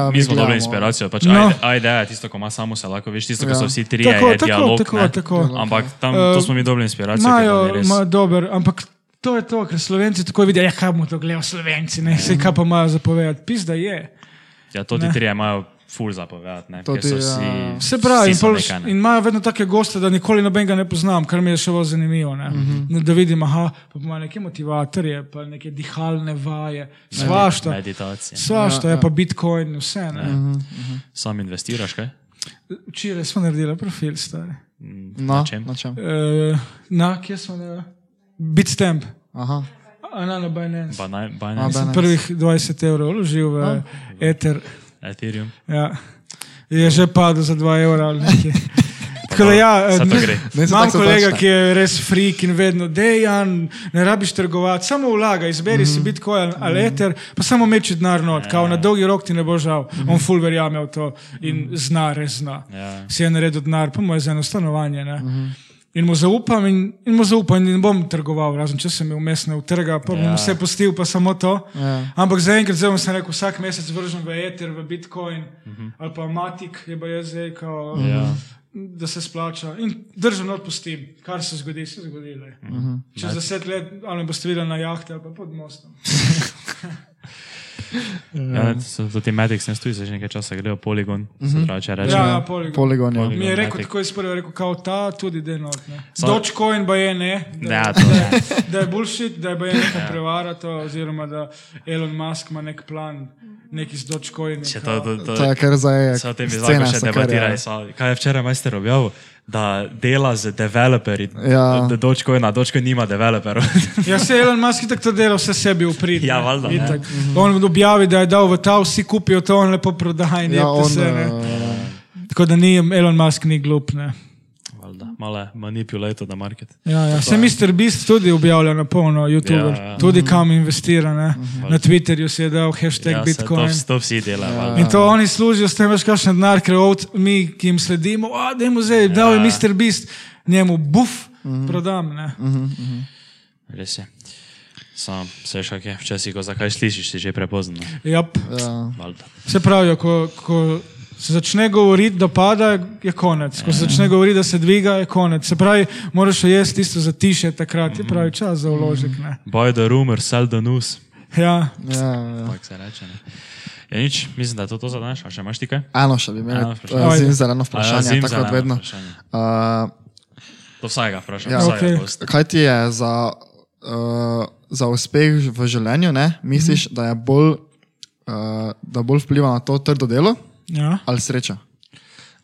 mi, mi smo dobili gledamo. inspiracijo. Pač No. no. ajde, ajde je tisto, ko ima samo se lahko, veš, tisto, ko Ja. so vsi trije, Tako, je tako, dialog. tako, ne. tako. Ampak tam, to smo mi dobili inspiracijo. nam je res- imajo dober, ampak to je to, ker Slovenci tako vidijo, ja, kaj bomo to gledali Slovenci, ne, vse kaj pa imajo zapovedati. Pizda je. Ja, to ti trije imajo ful zapovedati, ne. Ti, ja. vsi- Se pravi, in, pol, nekaj, ne. in imajo vedno take goste, da nikoli nobenega ne poznam, kar mi je še bolj zanimivo. Ne? Mm -hmm. Da vidim, aha, pa imajo neke motivatorje, pa neke dihalne vaje, svašta. Meditacija. Svašta Ja, je ja. pa Bitcoin, vse. Ne? Sam investiraš, kaj? Včeraj smo naredili profil, stari. No, Na čem? na čem? Uh, na, kje smo na Bitstamp, Aha. a na, na Binance. Binance, Sem Binance. prvih 20 evrov vložil v Ether. Ethereum. Ja. Je že padel za 2 evra ali nekaj. Tako da ja, ne- Imam kolega, ki je res freak in vedno, dejan, ne rabiš trgovati, samo vlaga, izberi mm Mhm. -hmm. si Bitcoin ali Ether, pa samo meči denar not, Ja. kao na dolgi rok ti ne bo žal. Mm Mhm. -hmm. On full verjame v to in zna, res zna. Ja. Si je naredil denar, pa mu je za eno stanovanje. Ne? Mhm. In mu zaupam, in, in mu zaupam, in bom trgoval, razen če se mi vmes ne utrga, pa bom Ja. vse pustil, pa samo to. Ja. Ampak zaenkrat zelo sem rekel, vsak mesec vržem v Ether, v Bitcoin uh Mhm. -huh. ali pa Matic, je pa jaz zdaj, kao, Ja. da se splača. In držim odpustim, kar se zgodi, se zgodi. Uh Mhm. -huh. Čez deset let ali me boste videli na jahti ali pa pod mostom. Ja, so to ti Madix ne stoji, že nekaj časa grejo poligon, se pravi, če rečemo. Ja, ja, poligon. Poligon, ja. Mi je rekel, Matic. tako iz prve, rekel, kao ta, tudi denot. Samo- Dogecoin pa je ne. Da, Ja, to ne. da je bullshit, da je pa je neka prevara to, oziroma da Elon Musk ima nek plan, neki z Dogecoin. Če to, to, to, To je kar zdaj. Se o tem bi lahko še debatirali. ja. so- Kaj je včeraj majster objavil? Da dela z developerji. Ja. Da Dogecoin, Dogecoin nima developerov. Ja, se Elon Musk tako to dela, vse sebi uprit. Ja, ne. valjda, ne. Itak. On objavi, da je dal v ta, vsi kupijo to, on lepo prodaja in Ja, ja, on. Ne. uh, Tako da ni Elon Musk ni glup. Ne. Malo manipulator na market. Ja, ja. Se Mr. Beast tudi objavlja na polno, YouTube, Ja, ja. tudi kam investira. Ne. Na Twitterju si je dal hashtag Ja, se Bitcoin. to, to vsi delajo. Ja. In to oni služijo s tem, veš, kakšen denar, ker mi, ki jim sledimo, da dal je Ja. Mr. Beast, njemu buf, prodam. Ne. Res je. Sam, vse še kaj, včasih, ko zakaj slišiš, si že prepozno. Jap. ja. Se pravi, ko, ko se začne govoriti, da pada, je konec. Ko se začne govoriti, da se dviga, je konec. Se pravi, moraš jesti tisto za tiše, takrat je pravi čas za vložek. Ne? Buy the rumor, sell the news. Ja, Ja, ja. Tako se reče. Ne? Ja, nič, mislim, da je to, to za danes. A še imaš ti kaj? Eno še bi imel, vprašanje. Ajde. zim zeleno A vprašanje, ja, zim tako kot vedno. vprašanje. Uh, To vsakega vprašam. Ja, vsakega gosta. kaj ti je za, uh, za uspeh v življenju, ne? misliš, Mhm. da je bolj, uh, da bolj vpliva na to trdo delo ja. ali sreča?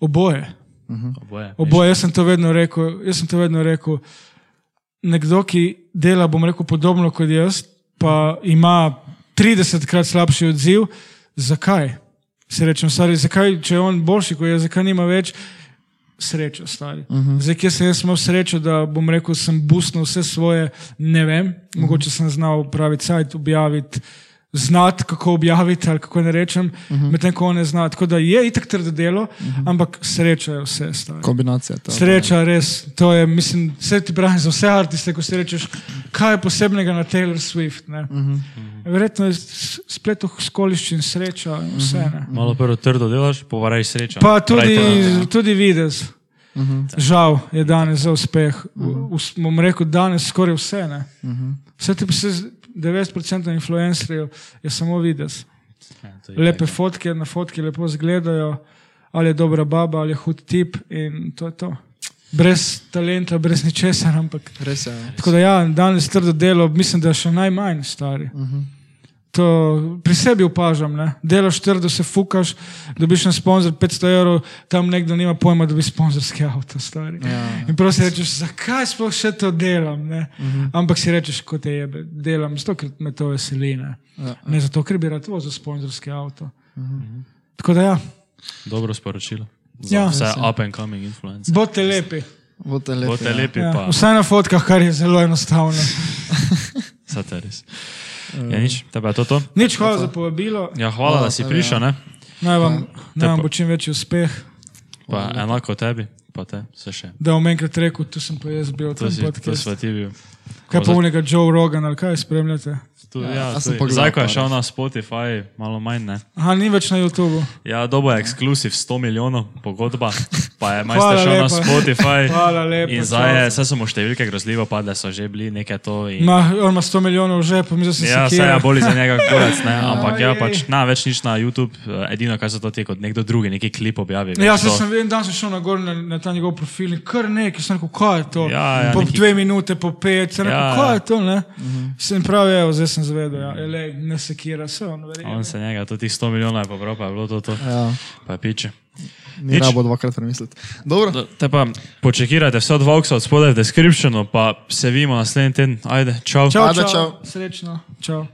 oboje. Oboje. Oboje, jaz sem to vedno rekel. Jaz sem to vedno rekel. Nekdo, ki dela, bom rekel, podobno kot jaz, pa ima 30krat slabši odziv, zakaj? Se rečem, stari, zakaj, če je on boljši kot jaz, zakaj nima več srečo, stari. Uh -huh. Zdaj, kje sem jaz imel srečo, da bom rekel, sem busnil vse svoje, ne vem, uh -huh. mogoče sem znal pravi sajt objaviti. Znati, kako objaviti, ali kako ne rečem, uh -huh. medtem ko ne zna. Tako da je itak trdo delo, uh -huh. ampak sreča je vse. Stari. Kombinacija. To, Sreča, res. To je, mislim, vse ti pravim za vse artiste, ko si rečeš, kaj je posebnega na Taylor Swift. Uh -huh. Verjetno je splet okoliščin, sreča in vse. Ne? Malo prvo trdo delaš, povaraj srečo. Pa tudi, tudi videz. Uh -huh. Žal je danes za uspeh. Uh -huh. Bom rekel, danes skoraj vse. Ne? Uh -huh. Vse ti se 90% influencerjev je samo videz. Ja, Lepe fotke, na fotki lepo izgledajo, ali je dobra baba, ali je hud tip in to je to. Brez talenta, brez ničesar, ampak. Res je. ja. Tako da ja, danes trdo delo, mislim, da je še najmanj stari. Uh -huh. To pri sebi opažam, ne? delaš trdo, se fukaš, dobiš na sponzor 500 evrov, tam nekdo nima pojma, da bi sponzorski avto stari. Ja. In prav si rečeš, zakaj sploh še to delam? Uh -huh. Ampak si rečeš, kot te jebe, delam zato, ker me to veseli. Ne, Ja. ne zato, ker bi rad vozil sponzorski avto. Uh -huh. Tako da ja, Dobro sporočilo. Za Ja. vse up and coming influence. bodite lepi. Bote lepi. Bote ja. lepi, Ja. pa Vsaj na fotkah, kar je zelo enostavno. vse res. Ja, nič, tebe je to to? Nič, hvala za povabilo. Ja, hvala, da si prišel, ne? Naj vam, naj vam pa- bo čim večji uspeh. Pa enako tebi, pa te, vse še. Da bom enkrat rekel, tu sem pa jaz bil, To tam si podcast. posvetil. Kaj pa unega Joe Rogan ali kaj spremljate? Tu, Ja, ja, jaz sem pogledal Zdaj, ko je šel na Spotify, malo manj, ne? Aha, ni več na YouTubu. Ja, dobo je ekskluziv 100 milijonov pogodba, pa je Hvala majster šel na lepa. Spotify. Hvala lepa, In zdaj je, vse so mu številke grozljivo padle, so že bili nekaj to. In... Ma, on ima 100 milijonov v žepu, mi se Ja, vse je boli za njega konec, ne? ampak ja, pač na več nič na YouTube, eh, edino kar so to ti kot nekdo drugi, neki klip objavi. Ja, se to- sem en dan sem šel na, gor na, na ta njegov profil in kar nekaj, sem rekel, kaj je to? Ja, ja, po neki- dve minute, po pet, sem rekel, Ja, kaj ja. je to? Ne? -huh. Sem pravi, evo, zdaj sem zvedel, ja, Elej, ne sekira se, on verjetno. On se njega, to tih 100 milijonov je pobral, pa je bilo to, to. Ja. pa je piče. Ni rabo dvakrat premisliti. Dobro, Do- Te pa počekirajte vse od Vauxa od spodaj v descriptionu, pa se vidimo naslednji teden. Ajde, čau. Čau, Ajde, čau. čau. Srečno, čau.